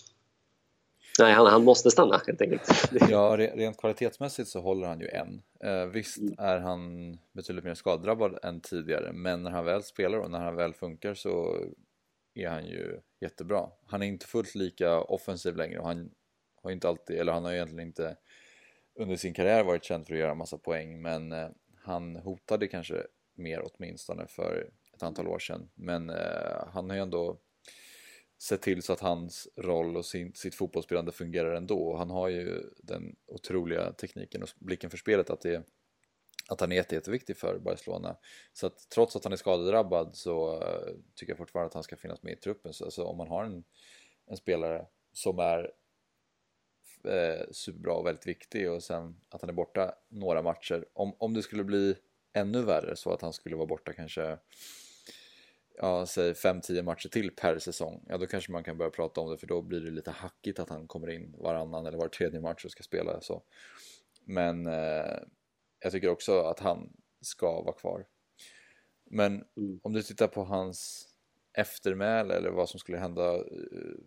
Nej, han, han måste stanna helt enkelt. ja, rent kvalitetsmässigt så håller han ju än. Eh, visst mm. är han betydligt mer skadedrabbad än tidigare, men när han väl spelar och när han väl funkar så är han ju jättebra. Han är inte fullt lika offensiv längre och han har inte alltid, eller han har egentligen inte under sin karriär varit känd för att göra massa poäng, men eh, han hotade kanske mer åtminstone för ett antal år sedan. Men eh, han har ju ändå sett till så att hans roll och sin, sitt fotbollsspelande fungerar ändå. Han har ju den otroliga tekniken och blicken för spelet att, det, att han är jätte, jätteviktig för Barcelona. Så att trots att han är skadedrabbad så eh, tycker jag fortfarande att han ska finnas med i truppen. Så alltså, om man har en, en spelare som är eh, superbra och väldigt viktig och sen att han är borta några matcher. Om, om det skulle bli ännu värre så att han skulle vara borta kanske ja, säg 5-10 matcher till per säsong, ja då kanske man kan börja prata om det för då blir det lite hackigt att han kommer in varannan eller var tredje match och ska spela så. Men eh, jag tycker också att han ska vara kvar. Men mm. om du tittar på hans eftermäle eller vad som skulle hända eh,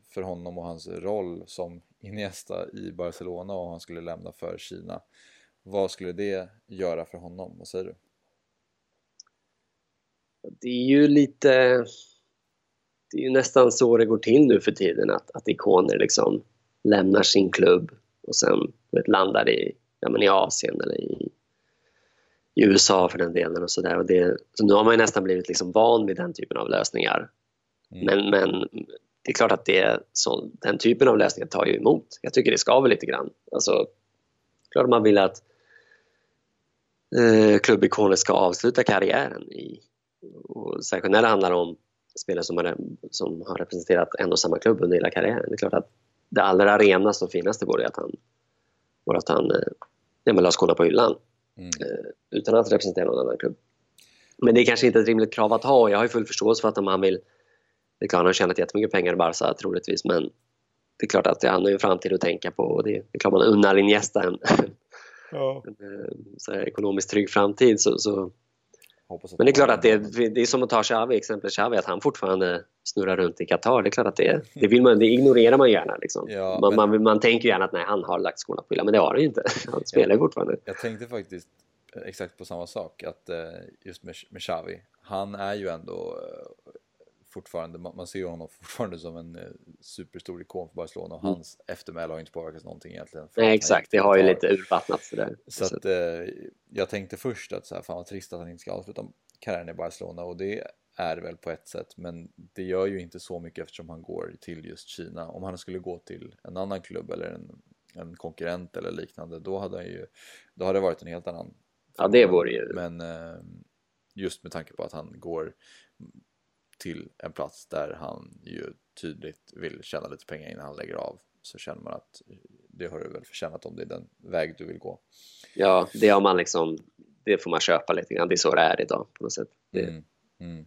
för honom och hans roll som Iniesta i Barcelona och han skulle lämna för Kina. Vad skulle det göra för honom? Vad säger du? Det är ju lite... Det är ju nästan så det går till nu för tiden att, att ikoner liksom lämnar sin klubb och sen vet, landar i, ja, men i Asien eller i, i USA för den delen och sådär. Så nu har man nästan blivit liksom van vid den typen av lösningar. Mm. Men, men det är klart att det, så, den typen av lösningar tar ju emot. Jag tycker det skaver lite grann. Alltså, klart man vill att eh, klubbikoner ska avsluta karriären i, och särskilt när det handlar om spelare som har, som har representerat en och samma klubb under hela karriären. Det är klart att det allra renaste och finaste vore att han, vore att han eh, ja, la skorna på hyllan mm. Eh, utan att representera någon annan klubb. Men det är kanske inte ett rimligt krav att ha och jag har full förståelse för att om han vill det är klart han har tjänat jättemycket pengar i Barca troligtvis men det är klart att han har ju en framtid att tänka på och det, det är klart man unnar Iniesta en, ja. en eh, så ekonomiskt trygg framtid så, så Men det är klart att det, det är som att ta Xavi, exempel Xavi, att han fortfarande snurrar runt i Qatar. Det är klart att det, det, vill man, det ignorerar man gärna. Liksom. Ja, man, men- man, man tänker gärna att nej, han har lagt skorna på hyllan, men det har han ju inte. Han spelar ju fortfarande. Jag tänkte faktiskt eh, exakt på samma sak, att eh, just med, med Xavi, han är ju ändå eh, fortfarande, man ser honom fortfarande som en eh, superstor ikon för Barcelona och hans eftermäle har inte påverkats någonting egentligen. Nej, exakt. Det har ju lite urvattnats det där. Så att eh, jag tänkte först att så här, fan vad trist att han inte ska avsluta karriären i Barcelona och det är väl på ett sätt men det gör ju inte så mycket eftersom han går till just Kina. Om han skulle gå till en annan klubb eller en, en konkurrent eller liknande då hade han ju, då hade det varit en helt annan Ja, det vore ju... men eh, just med tanke på att han går till en plats där han ju tydligt vill tjäna lite pengar innan han lägger av så känner man att det har du väl förtjänat om det är den väg du vill gå. Ja, det har man liksom... Det får man köpa lite grann. Det är så det är idag på något sätt. Det, Mm, mm.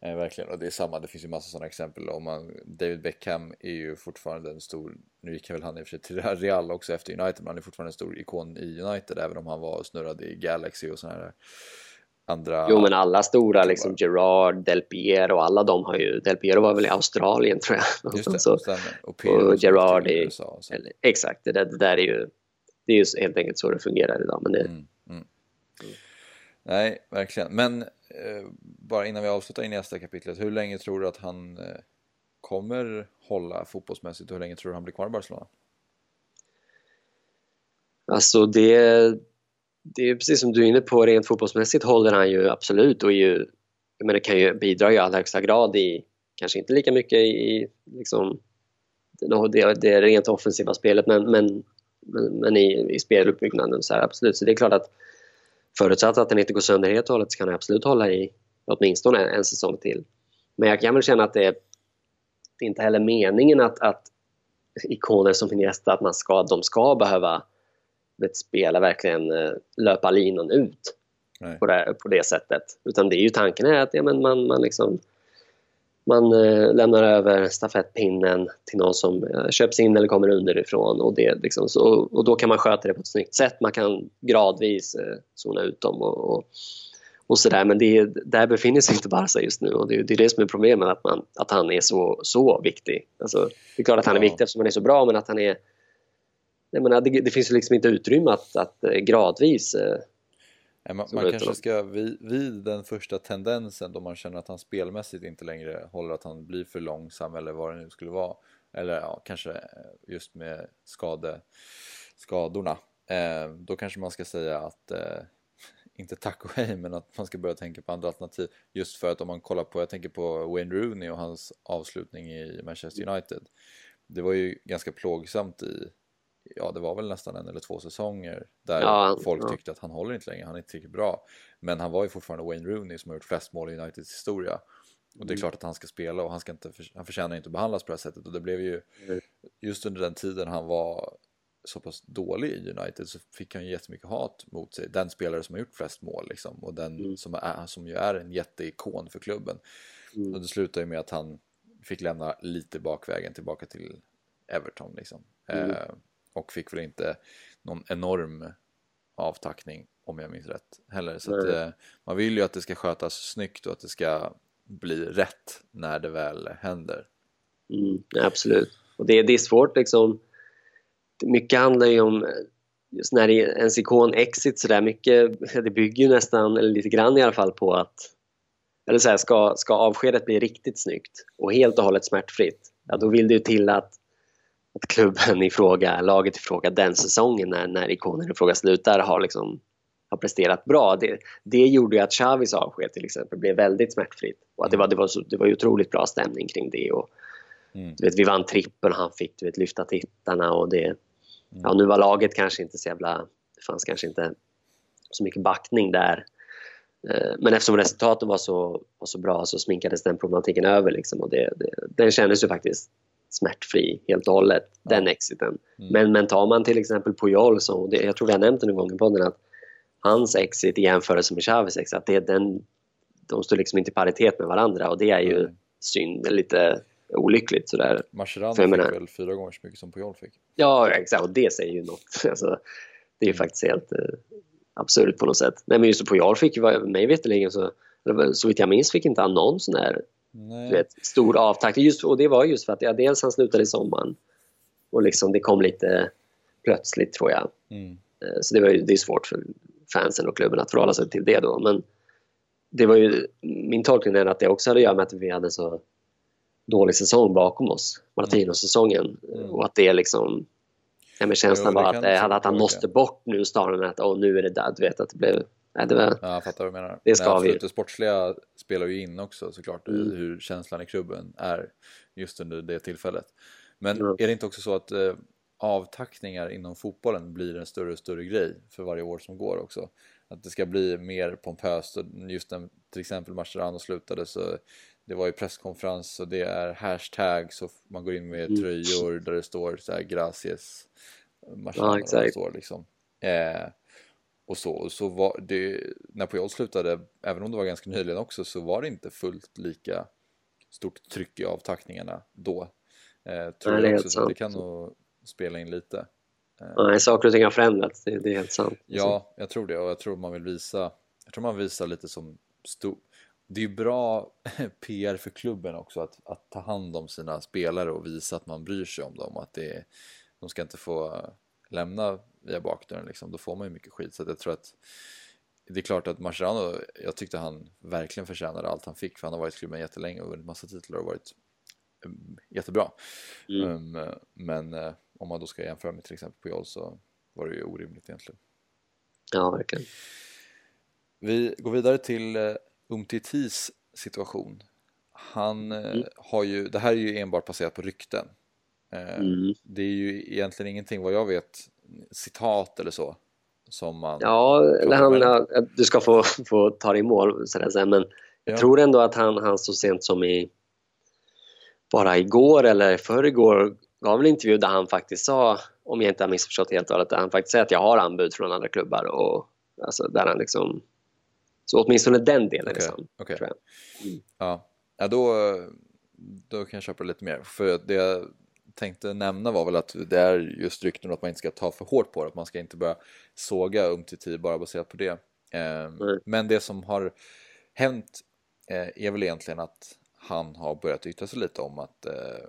Eh, verkligen, och det är samma, det finns ju massa sådana exempel. Om man, David Beckham är ju fortfarande en stor, nu gick väl han i och för sig till Real också efter United, men han är fortfarande en stor ikon i United, även om han var snurrad i Galaxy och sådana här andra... Jo, men alla stora, liksom Gerard, Del Piero, alla de har ju... Del Piero var väl i Australien, tror jag. Just det, Så-. Och, och Pirlo som Gerard i- USA och. Eller, exakt, det det där är ju... Det är ju helt enkelt så det fungerar idag. Men det, Mm, mm. Nej, verkligen. Men eh, bara innan vi avslutar i nästa kapitlet, hur länge tror du att han eh, kommer hålla fotbollsmässigt och hur länge tror du han blir kvar i Barcelona? Alltså det, det är precis som du är inne på, rent fotbollsmässigt håller han ju absolut och är ju, jag menar, kan ju bidra i allra högsta grad i, kanske inte lika mycket i liksom, det, det rent offensiva spelet men, men, men, men i, i speluppbyggnaden så här, absolut. Så det är klart att förutsatt att den inte går sönder helt och hållet så kan han absolut hålla i åtminstone en, en säsong till. Men jag kan väl känna att det, det är inte heller meningen att, att ikoner som Iniesta, att man ska, de ska behöva vet, spela verkligen eh, löpa linan ut på det, på det sättet. Utan det är ju tanken är att ja, men man, man, liksom, man eh, lämnar över stafettpinnen till någon som eh, köps in eller kommer underifrån och, det, liksom, så, och då kan man sköta det på ett snyggt sätt. Man kan gradvis eh, zona ut dem och, och, och sådär. Men det, är- där befinner sig inte Barca just nu och det, är- det är det som är problemet, att, man, att han är så, så viktig. Alltså, det är klart att han är viktig eftersom han är så bra, men att han är jag menar, det, det finns ju liksom inte utrymme att, att eh, gradvis eh, man, man kanske ska vid, vid den första tendensen då man känner att han spelmässigt inte längre håller att han blir för långsam eller vad det nu skulle vara. Eller ja, kanske eh, just med skade, skadorna. Eh, då kanske man ska säga att, eh, inte tack och hej, men att man ska börja tänka på andra alternativ. Just för att om man kollar på, jag tänker på Wayne Rooney och hans avslutning i Manchester United. Det var ju ganska plågsamt i, ja det var väl nästan en eller två säsonger där Ja, folk ja. tyckte att han håller inte längre, han är inte tillräckligt bra. Men han var ju fortfarande Wayne Rooney som har gjort flest mål i Uniteds historia. Och det är Mm. klart att han ska spela och han, ska inte, han förtjänar inte att behandlas på det här sättet. Och det blev ju, Mm. just under den tiden han var så pass dålig i United så fick han ju jättemycket hat mot sig. Den spelare som har gjort flest mål liksom. Och den Mm. som, är, som ju är en jätteikon för klubben. Mm. Och det slutade ju med att han fick lämna lite bakvägen tillbaka till Everton liksom. Mm. Eh, och fick väl inte någon enorm avtackning om jag minns rätt heller. Så att, eh, man vill ju att det ska skötas snyggt och att det ska bli rätt när det väl händer. Mm, absolut. Och det, det är svårt liksom. Mycket handlar ju om, just när det är ens ikon exit sådär, mycket, det bygger ju nästan, eller lite grann i alla fall på att, eller så här, ska, ska avskedet bli riktigt snyggt och helt och hållet smärtfritt, ja då vill det ju till att, att klubben i fråga, laget i fråga den säsongen när, när ikonen i fråga slutar har liksom har presterat bra. Det, det gjorde ju att Xavis avsked till exempel blev väldigt smärtfritt. Och att det, var, det, var så, det var otroligt bra stämning kring det. Och, Mm. du vet, vi vann trippel och han fick du vet, lyfta tittarna och det... Mm. Ja, nu var laget kanske inte så jävla... Det fanns kanske inte så mycket backning där. Eh, Men eftersom resultaten var så, var så bra så sminkades den problematiken över. Liksom, och det, det, den kändes ju faktiskt smärtfri helt och hållet, den exiten. Mm. Men, men tar man till exempel Puyol, så, det, jag tror vi har nämnt det någon gång i podden, att hans exit i jämförelse med Chaves exit, att det, den, de står liksom inte i paritet med varandra och det är ju Nej. synd, lite olyckligt sådär. Mascherano fick menar- väl fyra gånger så mycket som Puyol fick. Ja, exakt. Och det säger ju något. Alltså, det är ju Mm. faktiskt helt, eh, absurt på något sätt. Nej men just Pujol fick mig veterligen så, så vitt jag minns fick inte han någon sån här du vet, stor avtakt. Just, och det var just för att ja, dels han slutade i sommaren och liksom det kom lite plötsligt tror jag. Mm. Eh, så det, var ju, det är svårt för fansen och klubben att förhålla sig till det då. Men det var ju, min tolkning är att det också hade att göra med att vi hade så dålig säsong bakom oss, Martino-säsongen. Mm. Och att det liksom, ja, men känslan var att, eh, att han måste bort nu snarare än att oh, nu är det där, du vet att det blev Nej, det var, ja, jag fattar vad du menar. Det ska vi. Det sportsliga spelar ju in också såklart mm. hur känslan i klubben är just under det tillfället. Men mm. är det inte också så att eh, avtackningar inom fotbollen blir en större och större grej för varje år som går också? Att det ska bli mer pompöst och just när till exempel Mascherano slutade så det var ju presskonferens och det är hashtags och man går in med mm. tröjor där det står så här gracias Mascherano ja, står liksom. Eh, och så, och så var det, när Puyol slutade, även om det var ganska nyligen också, så var det inte fullt lika stort tryck i avtackningarna då. Eh, tror Nej, jag också, så det kan nog spela in lite. Eh, Nej, saker och ting har förändrats, det, det är helt sant. Ja, jag tror det och jag tror man vill visa, jag tror man visar lite som stor, det är ju bra PR för klubben också att, att ta hand om sina spelare och visa att man bryr sig om dem att det, de ska inte få lämna via bakdörren liksom, då får man ju mycket skit. Så jag tror att det är klart att Mascherano, jag tyckte han verkligen förtjänade allt han fick för han har varit i klubben jättelänge och vunnit massa titlar och varit um, jättebra. Mm. Um, men uh, om man då ska jämföra med till exempel Puyol så var det ju orimligt egentligen. Ja, verkligen. Vi går vidare till uh, Umtitis situation. Han uh, mm. har ju, det här är ju enbart baserat på rykten. Mm. Det är ju egentligen ingenting vad jag vet citat eller så? Som man ja, eller han, du ska få, få ta det i mål sådär sen, men ja. jag tror ändå att han, han så sent som i bara igår eller förrgår gav en intervju där han faktiskt sa, om jag inte har missförstått helt och hållet, där han faktiskt säger att jag har anbud från andra klubbar och alltså där han liksom så åtminstone den delen okay. liksom, okay. Mm. Ja, ja då, då kan jag köpa lite mer. För det tänkte nämna var väl att det är just rykten att man inte ska ta för hårt på det, att man ska inte börja såga Umtiti bara baserat på det. Mm. Men det som har hänt eh, är väl egentligen att han har börjat yttra sig lite om att eh,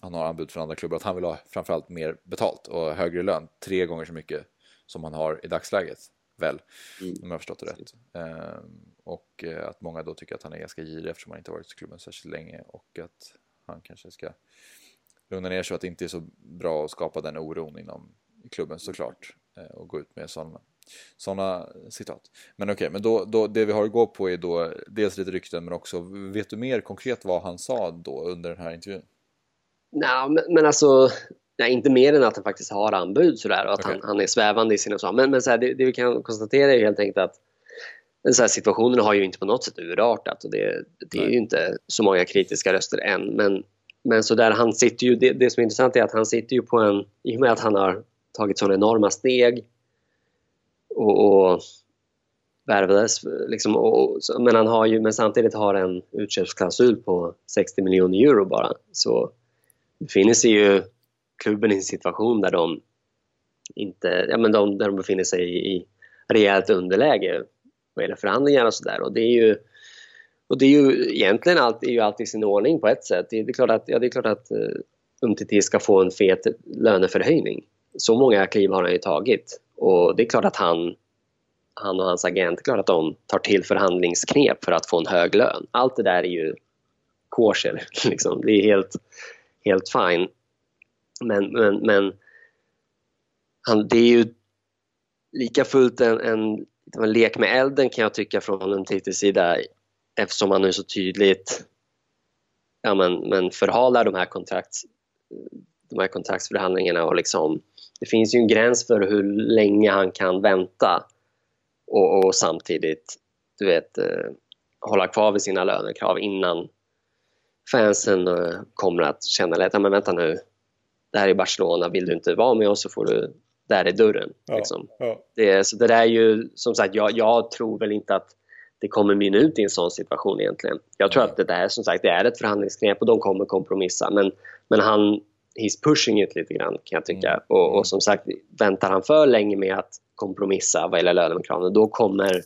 han har anbud från andra klubbar, att han vill ha framförallt mer betalt och högre lön, tre gånger så mycket som han har i dagsläget, väl, mm. om jag har förstått det rätt. Ehm, och att många då tycker att han är ganska girig eftersom han inte varit i klubben särskilt länge och att han kanske ska lugna ner sig och att det inte är så bra att skapa den oron inom klubben såklart eh, och gå ut med sådana sådana citat. Men okej, okay, men då, då, det vi har att gå på är då dels lite rykten men också, vet du mer konkret vad han sa då under den här intervjun? Nej, men, men alltså, nej, inte mer än att han faktiskt har anbud sådär och att okay. han, han är svävande i sina svar. Men, men så här, det, det, vi kan konstatera är helt enkelt att så här, situationen har ju inte på något sätt urartat och det, det är ju inte så många kritiska röster än. Men men så där han sitter ju, det, det, som är intressant är att han sitter ju på en, i och med att han har tagit sådana enorma steg och, och värvades liksom, och, men han har ju, men samtidigt har en utköpsklausul på 60 miljoner euro bara. Så befinner sig ju klubben i en situation där de inte, ja men de, där de befinner sig i, i rejält underläge vad gäller förhandlingar och sådär och det är ju och det är ju egentligen allt, är ju allt i sin ordning på ett sätt. Det är, klart att, ja, det är klart att uh, Umtiti ska få en fet löneförhöjning. Så många kliv har han ju tagit. Och det är klart att han, han och hans agent, klart att de tar till förhandlingsknep för att få en hög lön. Allt det där är ju kosher, liksom. Det är helt, helt fine. Men, men, men han, det är ju lika fullt en, en, en lek med elden kan jag tycka från Umtitis sida eftersom man nu så tydligt ja, men, men förhalar de här, kontrakt, de här kontraktsförhandlingarna och liksom, det finns ju en gräns för hur länge han kan vänta och, och samtidigt du vet, eh, hålla kvar vid sina lönekrav innan fansen eh, kommer att känna att men vänta nu, det här är Barcelona, vill du inte vara med oss så får du, där är dörren. Ja, liksom. ja. Det, så det där är ju, som sagt, jag, jag tror väl inte att det kommer mynna ut i en sån situation egentligen. Jag tror mm. att det där som sagt det är ett förhandlingsknep och de kommer kompromissa men, men han he's pushing it lite grann kan jag tycka. Mm. Och, och, som sagt, väntar han för länge med att kompromissa vad gäller lönekraven, då kommer,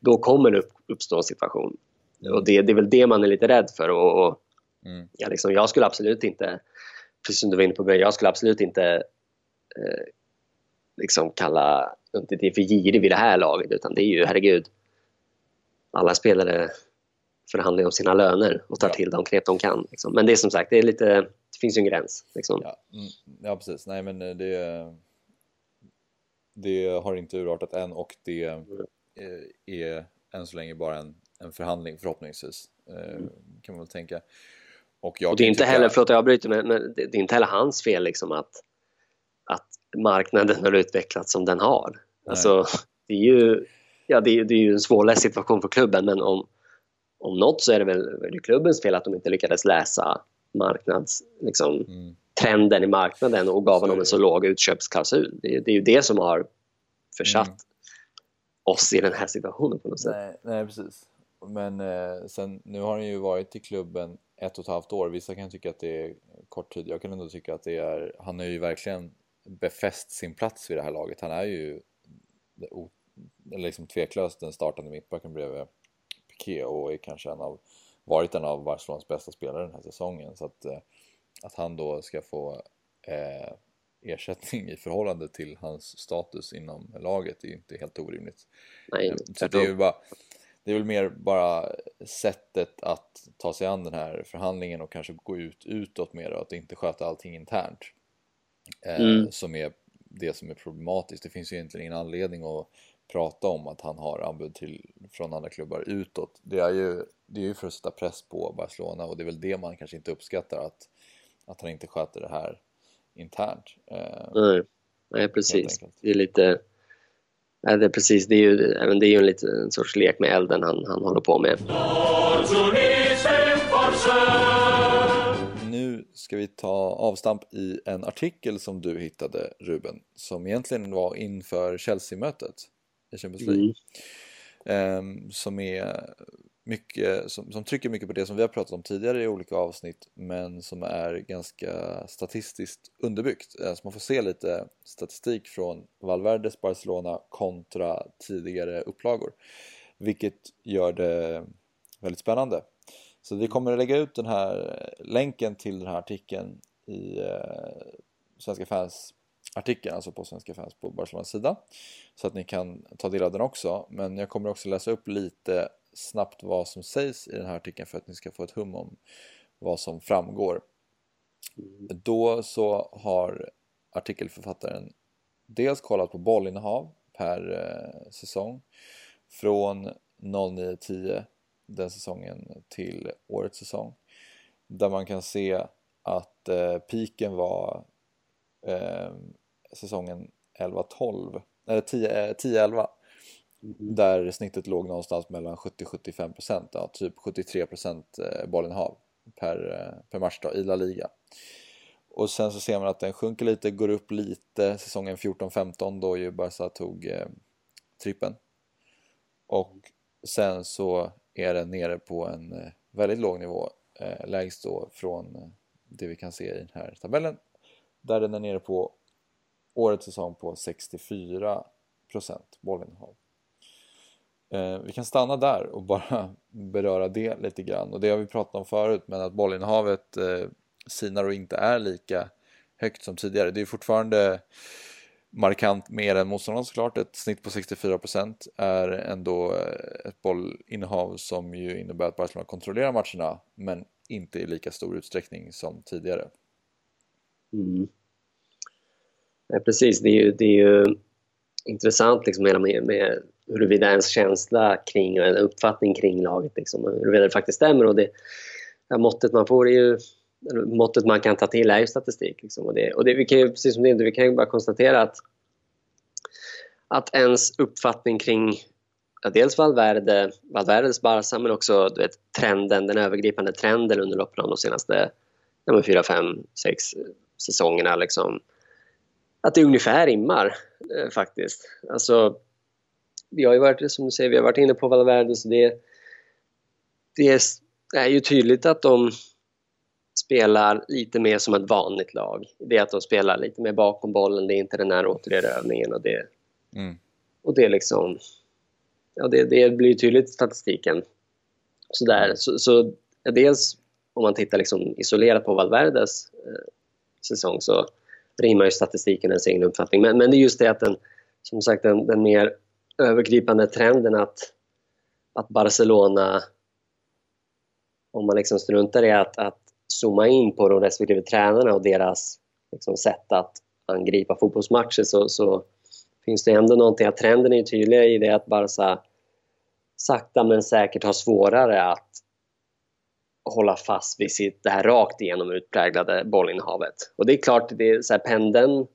då kommer det uppstå en situation. Mm. Och det, det, är väl det man är lite rädd för. Och, och mm. ja, liksom, jag skulle absolut inte, precis som du var inne på, jag skulle absolut inte eh, liksom kalla det för girig vid det här laget utan det är ju, herregud, alla spelare förhandlar om sina löner och tar ja. till de knep de kan. Liksom. Men det är som sagt, det, är lite, det finns ju en gräns. Liksom. Ja. Mm, ja, precis. Nej, men eh, det, det har inte urartat än och det mm. är än så länge bara en, en förhandling förhoppningsvis. Eh, mm. Kan man väl tänka. Och, och det är inte heller, förlåt jag avbryter, men, men det är inte heller hans fel liksom att, att marknaden har utvecklats som den har. Alltså, det är ju, ja, det är, det är ju en svårläst situation för klubben men om, om något så är det väl är det klubbens fel att de inte lyckades läsa marknadstrenden liksom, mm. i marknaden och gav honom en så låg utköpsklausul. Det, det, är ju det som har försatt mm. oss i den här situationen på något sätt. Nej, nej precis. Men eh, sen, nu har han ju varit i klubben ett och ett halvt år. Vissa kan tycka att det är kort tid. Jag kan ändå tycka att det är, han har ju verkligen befäst sin plats vid det här laget. Han är ju liksom tveklöst den startande mittbacken bredvid Piqué och är kanske en av, varit en av Barcelonas bästa spelare den här säsongen. Så att, eh, att han då ska få eh, ersättning i förhållande till hans status inom laget är ju inte helt orimligt. Nej, eh, så det är ju bara det är väl mer bara sättet att ta sig an den här förhandlingen och kanske gå ut utåt mer och att inte sköta allting internt eh, mm. som är det som är problematiskt. Det finns ju egentligen ingen anledning att prata om att han har anbud till, från andra klubbar utåt. Det är, ju, det är ju för att sätta press på Barcelona och det är väl det man kanske inte uppskattar att, att han inte sköter det här internt. Eh, nej, nej precis. Det är lite... Nej, det är precis, det är ju, det är ju en, lite, en sorts lek med elden han, han håller på med. Nu ska vi ta avstamp i en artikel som du hittade Ruben, som egentligen var inför Chelsea-mötet i Champions League. Mm. Um, som är mycket, som, som, trycker mycket på det som vi har pratat om tidigare i olika avsnitt men som är ganska statistiskt underbyggt. Så man får se lite statistik från Valverdes Barcelona kontra tidigare upplagor. Vilket gör det väldigt spännande. Så vi kommer att lägga ut den här länken till den här artikeln i eh, Svenska fans artikeln, alltså på Svenska fans på Barcelonas sida. Så att ni kan ta del av den också. Men jag kommer också läsa upp lite snabbt vad som sägs i den här artikeln för att ni ska få ett hum om vad som framgår. Mm. Då så har artikelförfattaren dels kollat på bollinnehav per eh, säsong från 09-10 den säsongen till årets säsong. Där man kan se att eh, piken var eh, säsongen 11-12, eller 10-11 Mm. Där snittet låg någonstans mellan 70-75%, ja, typ 73% eh, bollinnehav per, eh, per match då, i La Liga. Och sen så ser man att den sjunker lite, går upp lite säsongen 14-15 då ju Barca tog eh, trippen. Och sen så är den nere på en eh, väldigt låg nivå, eh, lägst då från det vi kan se i den här tabellen. Där den är nere på årets säsong på 64% bollinnehav. Eh, vi kan stanna där och bara beröra det lite grann och det har vi pratat om förut men att bollinnehavet eh, sinar och inte är lika högt som tidigare. Det är fortfarande markant mer än motståndarna såklart. Ett snitt på 64% är ändå eh, ett bollinnehav som ju innebär att Barcelona kontrollerar matcherna men inte i lika stor utsträckning som tidigare. Mm. Ja, precis, det är ju, det är ju intressant liksom hela med, med huruvida ens känsla kring och en uppfattning kring laget, liksom, huruvida det faktiskt stämmer. Och det, ja, måttet man får är ju måttet man kan ta till är ju statistik. Liksom. Och det, och det, vi kan ju, precis som det, vi kan ju bara konstatera att, att ens uppfattning kring ja, dels Valverde, Valverdes Barca men också du vet, trenden, den övergripande trenden under loppet av de senaste ja, 4, 5, 6 säsongerna. Liksom, att det ungefär rimmar eh, faktiskt. Alltså, vi har ju varit, som du säger, vi har varit inne på Valverde så det, det är ju tydligt att de spelar lite mer som ett vanligt lag. Det är att de spelar lite mer bakom bollen, det är inte den här återerövringen och det, Mm. Och det är liksom... Ja, det, det blir tydligt i statistiken. Sådär. Så, så dels om man tittar liksom isolerat på Valverdes eh, säsong så rimmar ju statistiken ens egen uppfattning. Men, men det är just det att den, som sagt, den, den mer övergripande trenden att, att Barcelona, om man liksom struntar i att, att zooma in på de respektive tränarna och deras liksom, sätt att angripa fotbollsmatcher så, så finns det ändå någonting att trenden är tydlig i det att Barca sakta men säkert har svårare att hålla fast vid sitt, det här rakt igenom utpräglade bollinnehavet. Och det är klart, det är så här, pendeln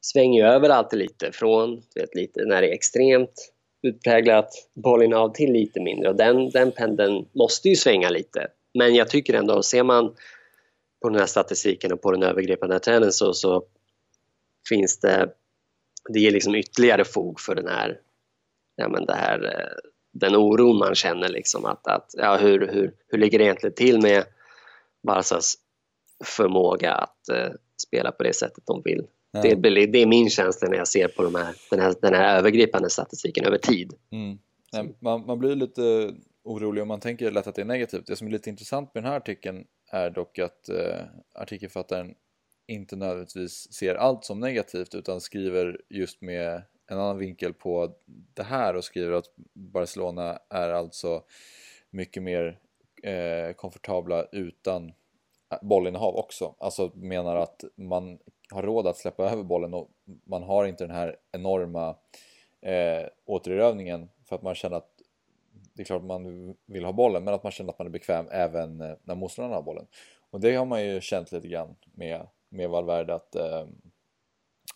svänger ju över alltid lite från vet, lite när det är extremt utpräglat bollinnehav till lite mindre och den, den pendeln måste ju svänga lite. Men jag tycker ändå, ser man på den här statistiken och på den övergripande trenden så, så finns det, det ger liksom ytterligare fog för den här, ja men det här eh, den oron man känner liksom att, att ja, hur, hur, hur ligger det egentligen till med Barsas förmåga att uh, spela på det sättet de vill. Ja. Det, det, är min känsla när jag ser på de här, den, här, den här övergripande statistiken över tid. Mm. Man, man blir lite orolig om man tänker lätt att det är negativt. Det som är lite intressant med den här artikeln är dock att uh, artikelförfattaren inte nödvändigtvis ser allt som negativt utan skriver just med en annan vinkel på det här och skriver att Barcelona är alltså mycket mer eh, komfortabla utan eh, bollinnehav också. Alltså menar att man har råd att släppa över bollen och man har inte den här enorma eh, återerövningen för att man känner att det är klart man vill ha bollen men att man känner att man är bekväm även eh, när motståndarna har bollen. Och det har man ju känt lite grann med, med Valverde att, eh,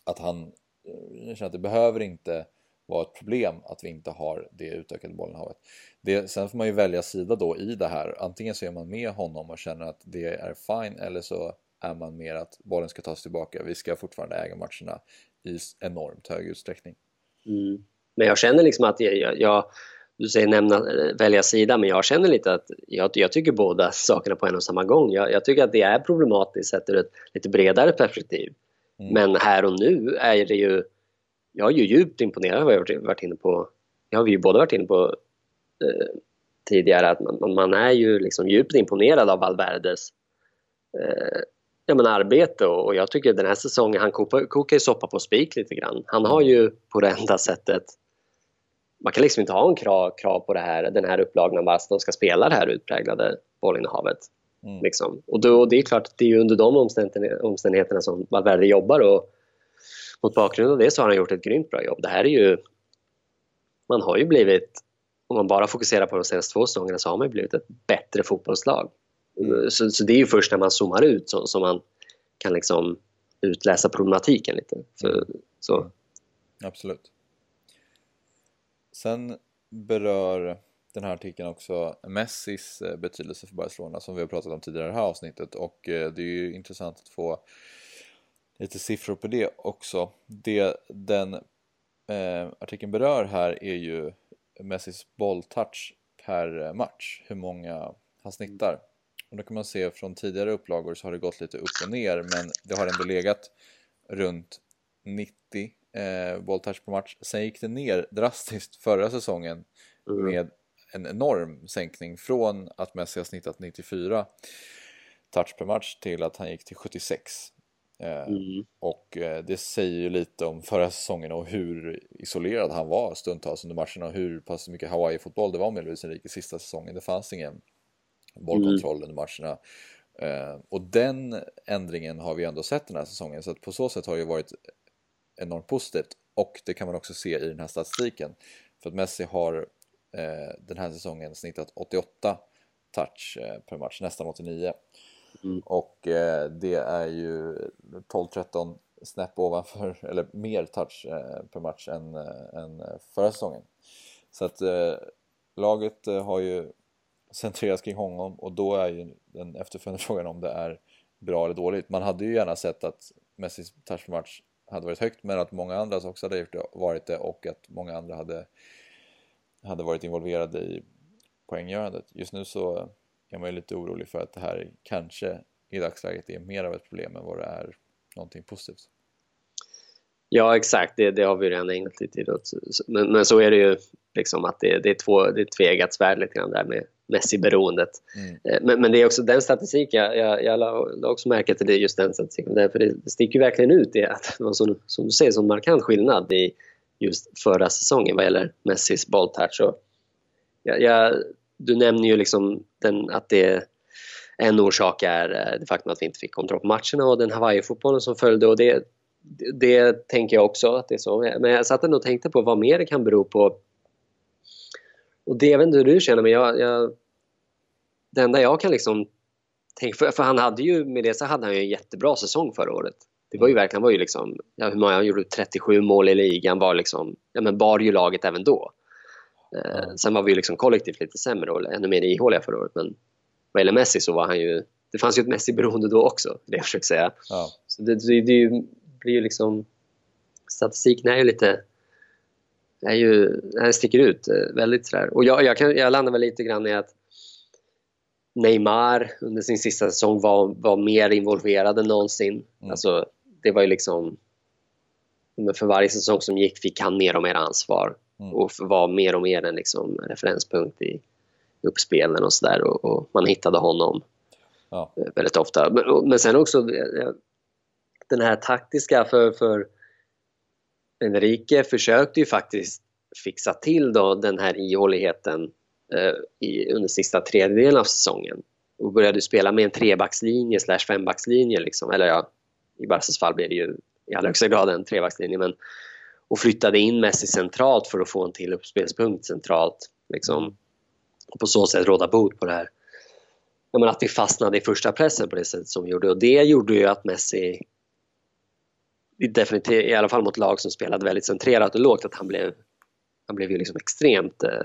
att han jag känner att det behöver inte vara ett problem att vi inte har det utökade bollinnehavet. Det, sen får man ju välja sida då i det här. Antingen så är man med honom och känner att det är fine eller så är man mer att bollen ska tas tillbaka. Vi ska fortfarande äga matcherna i enormt hög utsträckning. Mm. Men jag känner liksom att jag, jag, du säger nämna, välja sida, men jag känner lite att jag, jag tycker båda sakerna på en och samma gång. Jag, jag tycker att det är problematiskt sett ur ett lite bredare perspektiv. Mm. Men här och nu är det ju... Jag är ju djupt imponerad av vad jag varit inne på. Det har vi ju båda varit inne på eh, tidigare att man, man, är ju liksom djupt imponerad av Valverdes eh, ja, men arbete och, och, jag tycker den här säsongen, han kokar, kokar ju soppa på spik lite grann. Han har ju på det enda sättet man kan liksom inte ha en krav, krav på det här, den här upplagan av att de ska spela det här utpräglade bollinnehavet. Mm. Liksom. Och då, det är klart, det är under de omständigheterna som Valverde jobbar och mot bakgrund av det så har han gjort ett grymt bra jobb. Det här är ju... Man har ju blivit, om man bara fokuserar på de senaste två säsongerna så har man blivit ett bättre fotbollslag. Mm. Så, så, det är ju först när man zoomar ut som, som man kan liksom utläsa problematiken lite. Så, mm. så. Absolut. Sen berör den här artikeln också Messis eh, betydelse för Barcelona som vi har pratat om tidigare i det här avsnittet och eh, det är ju intressant att få lite siffror på det också. Det den eh, artikeln berör här är ju Messis bolltouch per match, hur många han snittar. Och då kan man se från tidigare upplagor så har det gått lite upp och ner men det har ändå legat runt 90 eh, bolltouch per match. Sen gick det ner drastiskt förra säsongen mm. med en enorm sänkning från att Messi har snittat 94 touch per match till att han gick till 76. Eh, mm. Och eh, det säger ju lite om förra säsongen och hur isolerad han var stundtals under matcherna och hur pass mycket Hawaii-fotboll det var med Luis Enrique sista säsongen. Det fanns ingen bollkontroll mm. under matcherna. Eh, och den ändringen har vi ändå sett den här säsongen så att på så sätt har det varit enormt positivt och det kan man också se i den här statistiken. För att Messi har den här säsongen snittat 88 touch eh, per match, nästan 89. Mm. Och eh, det är ju 12-13 snäpp ovanför, eller mer touch eh, per match än, eh, än förra säsongen. Så att eh, laget har ju centrerats kring honom och då är ju den efterföljande frågan om det är bra eller dåligt. Man hade ju gärna sett att Messis touch per match hade varit högt men att många andra också hade varit det och att många andra hade hade varit involverade i poänggörandet. Just nu så är man ju lite orolig för att det här kanske i dagsläget är mer av ett problem än vad det är någonting positivt. Ja, exakt. Det, det har vi redan ägnat lite tid åt. Men, men så är det ju liksom att det, det är två, det är tvegat svärd lite grann där med Messi-beroendet. Mm. Eh, men, men, det är också den statistiken, jag, jag, jag la också märke till det, just den statistiken, därför det, det sticker verkligen ut det att det var som, som du säger, sån markant skillnad i just förra säsongen vad gäller Messis bolltouch. Jag, jag, du nämner ju liksom den, att det en orsak är eh, det faktum att vi inte fick kontroll på matcherna och den Hawaii-fotbollen som följde och det, det tänker jag också att det är så. Men jag satt ändå och tänkte på vad mer det kan bero på. Och det, jag vet inte hur du känner men jag, jag det enda jag kan liksom tänka, för, för, han hade ju med det så hade han ju en jättebra säsong förra året. Det var ju verkligen, var ju liksom, ja, hur många, han gjorde 37 mål i ligan, var liksom, ja men bar ju laget även då. Eh, sen var vi ju liksom kollektivt lite sämre och ännu mer ihåliga förra året men vad gäller Messi så var han ju, det fanns ju ett Messi-beroende då också, det jag försöker säga. Ja. Så det, det, det, blir ju liksom, statistiken är ju lite, är ju, är sticker ut eh, väldigt sådär. Och jag, jag, kan, jag landar väl lite grann i att Neymar under sin sista säsong var, var mer involverad än någonsin. Mm. Alltså, det var ju liksom... För varje säsong som gick fick han mer och mer ansvar mm. och var mer och mer en liksom referenspunkt i uppspelen och sådär och, och, man hittade honom ja. Eh, väldigt ofta. Men, men sen också den här taktiska för, för Enrique försökte ju faktiskt fixa till då den här ihåligheten eh, i, under sista tredjedelen av säsongen och började spela med en trebackslinje slash fembackslinje liksom. eller ja, i Barcas fall blir det ju i allra högsta grad en trebackslinje men och flyttade in Messi centralt för att få en till uppspelspunkt centralt liksom. och på så sätt råda bot på det här menar, att vi fastnade i första pressen på det sättet som vi gjorde och det gjorde ju att Messi definitivt, i alla fall mot lag som spelade väldigt centrerat och lågt, att han blev, han blev ju liksom extremt eh,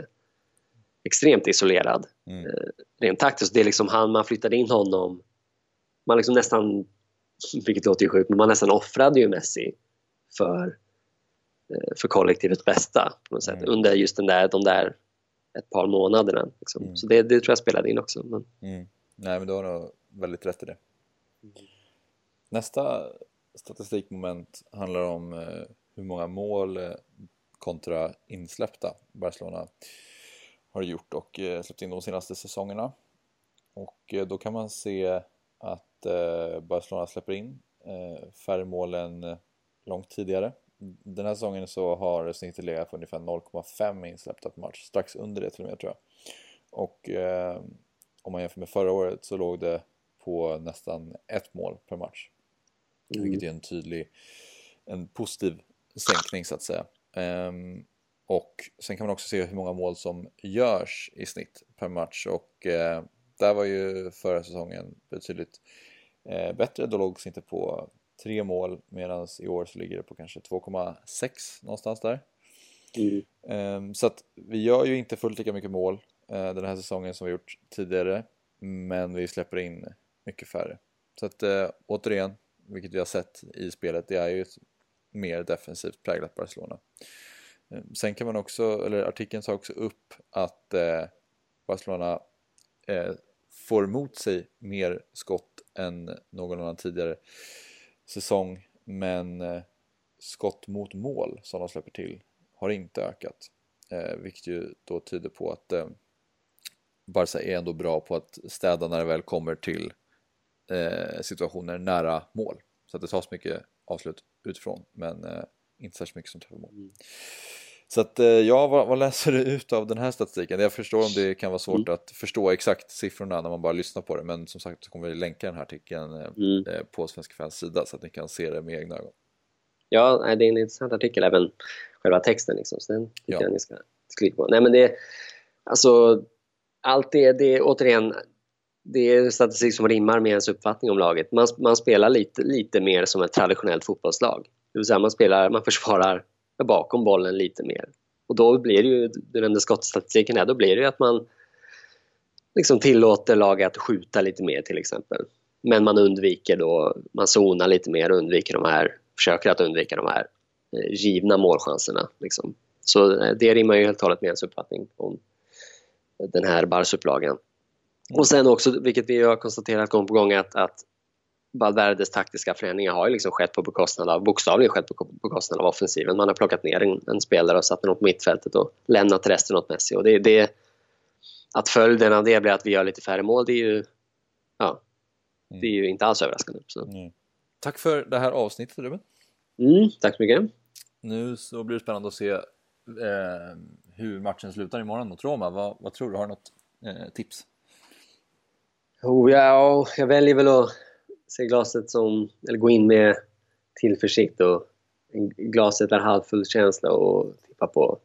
extremt isolerad mm. eh, rent taktiskt. Det är liksom han, man flyttade in honom, man liksom nästan, vilket låter ju sjukt, men man nästan offrade ju Messi för, eh, för kollektivets bästa på något sätt mm. under just den där, de där ett par månaderna. Liksom. Mm. Så det, det, tror jag spelade in också. Men... Mm. Nej men du har nog väldigt rätt i det. Nästa statistikmoment handlar om eh, hur många mål eh, kontra insläppta Barcelona har gjort och släppt in de senaste säsongerna. Och då kan man se att Barcelona släpper in färre mål än långt tidigare. Den här säsongen så har snittet legat på ungefär 0,5 insläppta per match, strax under det till och med tror jag. Och eh, om man jämför med förra året så låg det på nästan ett mål per match. Mm. Vilket är en tydlig, en positiv sänkning så att säga. Um, och sen kan man också se hur många mål som görs i snitt per match och uh, där var ju förra säsongen betydligt uh, bättre. Då låg snittet på tre mål medan i år så ligger det på kanske 2,6 någonstans där. Mm. Um, så att vi gör ju inte fullt lika mycket mål uh, den här säsongen som vi gjort tidigare men vi släpper in mycket färre. Så att återigen, vilket vi har sett i spelet, det är ju ett mer defensivt präglat Barcelona. Eh, sen kan man också, eller artikeln tar också upp att eh, Barcelona eh, får emot sig mer skott än någon annan tidigare säsong men eh, skott mot mål som de släpper till har inte ökat. Eh, vilket ju då tyder på att eh, Barca är ändå bra på att städa när det väl kommer till eh, situationer nära mål. Så att det tas mycket avslut utifrån men eh, inte särskilt mycket som träffar mål. Mm. Så att eh, ja, vad, vad, läser du ut av den här statistiken? Jag förstår om det kan vara svårt mm. att förstå exakt siffrorna när man bara lyssnar på det men som sagt så kommer vi länka den här artikeln eh, mm. Eh, på Svenska fans sida så att ni kan se det med egna ögon. Ja, det är en intressant artikel även själva texten liksom, så den tycker ja. jag ni ska klicka på. Nej men det, alltså allt det, det återigen det är statistik som rimmar med ens uppfattning om laget. Man, man spelar lite, lite mer som ett traditionellt fotbollslag. Det vill säga man, spelar, man försvarar bakom bollen lite mer. Och då blir det ju, den nämnde skottstatistiken är, då blir det ju att man liksom tillåter laget att skjuta lite mer till exempel. Men man undviker då, man zonar lite mer och undviker de här, försöker att undvika de här eh, givna målchanserna. Liksom. Så eh, det rimmar ju helt och hållet med ens uppfattning om den här barsupplagan. Och sen också, vilket vi har konstaterat gång på gång, att, att Valverdes taktiska förändringar har ju liksom skett på bekostnad av, bokstavligen skett på bekostnad av offensiven. Man har plockat ner en, en spelare och satt den på mittfältet och lämnat resten åt Messi. Och det, det, att följden av det blir att vi gör lite färre mål, det är ju, ja, det är ju inte alls överraskande. Mm. Tack för det här avsnittet Ruben. Mm, tack så mycket. Nu så blir det spännande att se eh, hur matchen slutar imorgon mot Roma. Vad, vad tror du? Har du något eh, tips? Oh, ja, jag väljer väl att se glaset som, eller gå in med tillförsikt och glaset är halvfull känsla och tippa på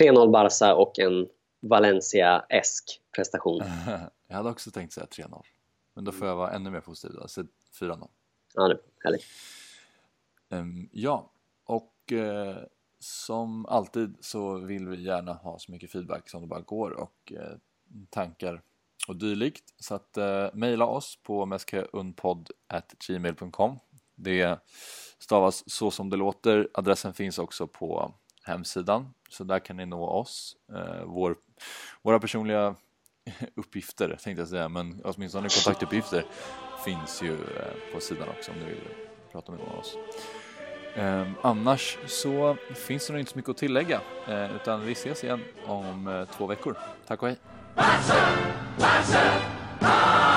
3-0 Barca och en Valencia-esk prestation. jag hade också tänkt säga 3-0, men då får jag vara ännu mer positiv då, så 4-0. Ja, det är härligt. Um, ja, och uh, som alltid så vill vi gärna ha så mycket feedback som det bara går och uh, tankar och dylikt. Så att eh, mejla oss på meskeunpodd.gmail.com Det stavas så som det låter. Adressen finns också på hemsidan så där kan ni nå oss. Eh, vår, våra personliga uppgifter tänkte jag säga, men åtminstone kontaktuppgifter finns ju eh, på sidan också om ni vill prata med någon av oss. Eh, annars så finns det nog inte så mycket att tillägga eh, utan vi ses igen om eh, två veckor. Tack och hej! Barca, Barca,